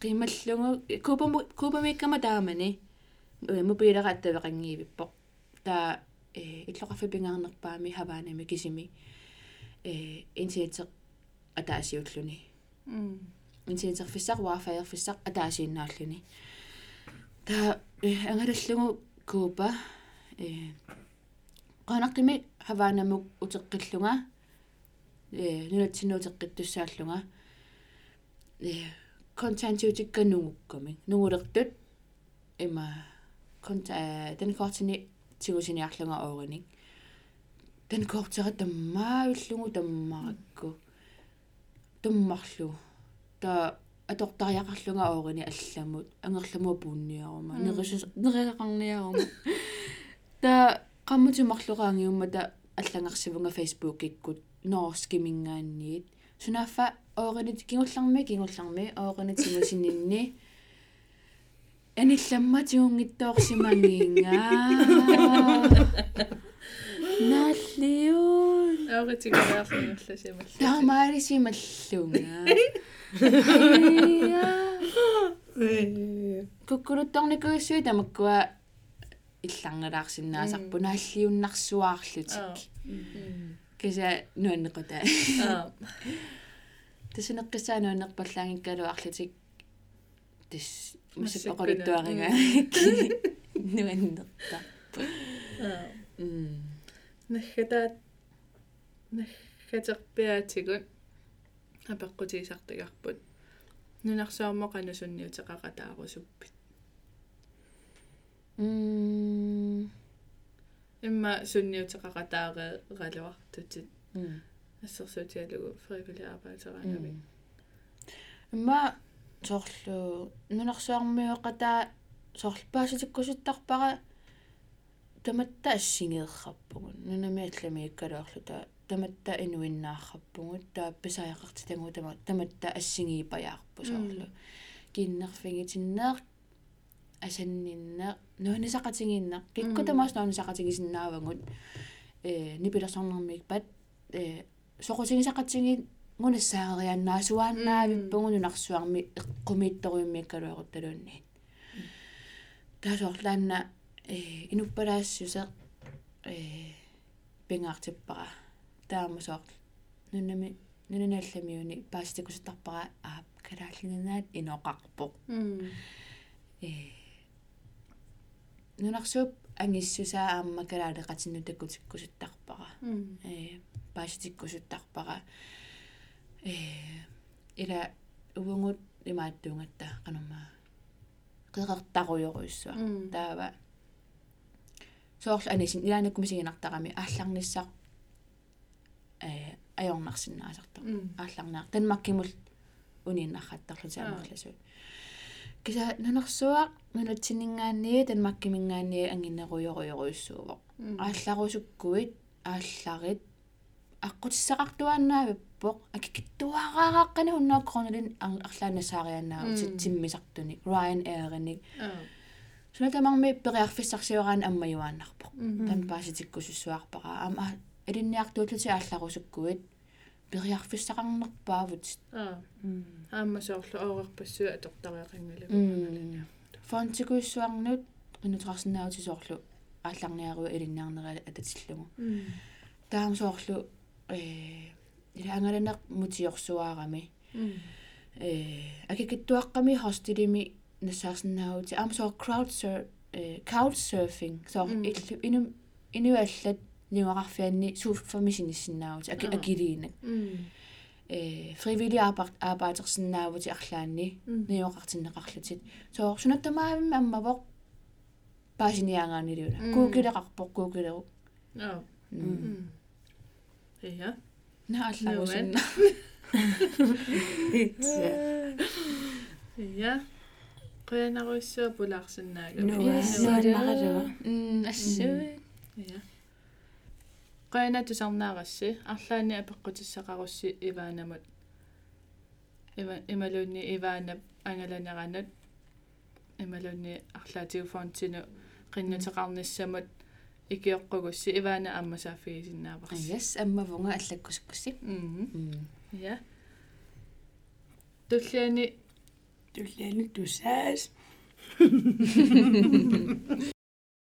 qimallungu kupamu kupamikkama taamani мупилера аттавеқангиивиппо таа э иллоқарфипингаарнерпаами хаваанами кисими. Э инсиитеқ атаасиуллуни. Инсиитерфиссақ ваафаерфиссақ атаасииннааллуни. Таа ангалаллугу куупа э qanaqimi хаваанамук утеққиллунга э нунатсинуутеққиттуссааллунга э контентиутикканугукками нугулертут има конта den кортини тигусиниарлунга оорник den кортера таммаавиллугу таммаракку таммарлу та атортариақарлунга оорини алламут ангерламу пуунниарума нерисус нерилеқарниарума та qammutimарлураангиуммата аллангарсивунга фейсбук иккут ноорскимингаанниит сунаффа ооринит кигулларми кигулларми ооринит симусининни анилламматиунгиттоорсимангиинга наллиун аоритигариарлунгулласималла таамаалисималлунга куккулуттарникуиссуи тамаккуа илларнгалаарсинаасарпу нааллиуннарсуаарлутик киса нуаннеқута аа. Тасунеққисаануаннерпаллаангиккалуарлутик тис Массаккуна. мусиппақулуттуаринга нуаннерта аа. М наххатаат наххатерпиаатигут апеққутигисартигарпут нунарсуармо қанусунниутеқақатаарусуппит м имма сунниутеқақатаареералуартутит м ассерсуутиалугу фривили арбаатераанами имма соорлу нунарсуармиуэқатаа соорлпааситиккусуттарпара таматта ассигеерраппугун нунами аллами иккалуарлута таматта инуиннаарраппугут таапписааяқарти тангу тама таматта ассигиипаяарпу соорлу киннерфигитиннеэр асанниннеэ нуанисақатигиннеэ кикку тамаас нуанисақатигисиннаавагут э нипилерсорнэрмикпат э соқутигисақатиги гунассаарианнаасуааннаавиппугу нунарсуарми эққумиитторуиммиккалуақутталуунни таасоорлаанна э инуппалаассусеқ э пингаартиппара таамасоор нуннами нунанаалламиуни паастикусутарпара аа калааллинанаат иноқарпоқ э. Нунарсууп ангиссусаа аама калаалеқатиннутаккутиккусуттарпа пааситиккусуттарпара м э пааситиккусуттарпара э ила увунгут имааттуунгатта qeqertaruyoruissua м таава. Соорл анисин илаанаккумисигинартарами аалларниссақ э м аалларнаар танмаккимул унииннархаттарлу таамарласуут киса нанерсуа нунатсинингаанни танмаккимингаанни ангиннеруйоруйоруйуссуувоq аалларусуккуит аалларит аққутиссақартуааннаавиппоқ акикиттуаараарааққани уннааккорнилин арлаанасаарианнаа тиммисартуни. Ryan Air-ник сунатамарми периарфиссарсиораан аммаюааннарпоқ тан пааситиккусуссуарпара. Ама алинниартуулути аалларусуккуит периарфиссақарнерпаавут аа. Аама соорлу оорерпассуа атортариақангала м фонтикуиссуарнут qinutaqarsinnaauti soorlu аалларниаруу илиннаарнера ататиллугу м таам соорлу э илаангаланеқ мутиорсуаарами м э акикиттуаққами хостилими нассаарсиннаавути аама соо crowd sur э couch surfing. Соо Mm. иллу инум инуаллат Ah. акилиинак м э фривили arbejderсиннаавути арлаанни м ниуақартиннеқарлутит соо сунаттамаавимми аммавоқ паасиниаангаанилиуна куукилеқарпоқ куукилеру аа я нааллагусинна я қианаруиссуа пулаарсинаага нуаннаралуа м ассуи я қиана тусарнаарасси арлаани апеққутиссақарусси иваанамут. Ива ималуунни иваанап ангаланеранут ималуунни арлаатиуфонтину qinnuteqarnissamut икиоққугусси иваана аммасааффигисиннааварси аяс аммавунга аллаккусуккусси м м я туллиани. Туллаани тусаас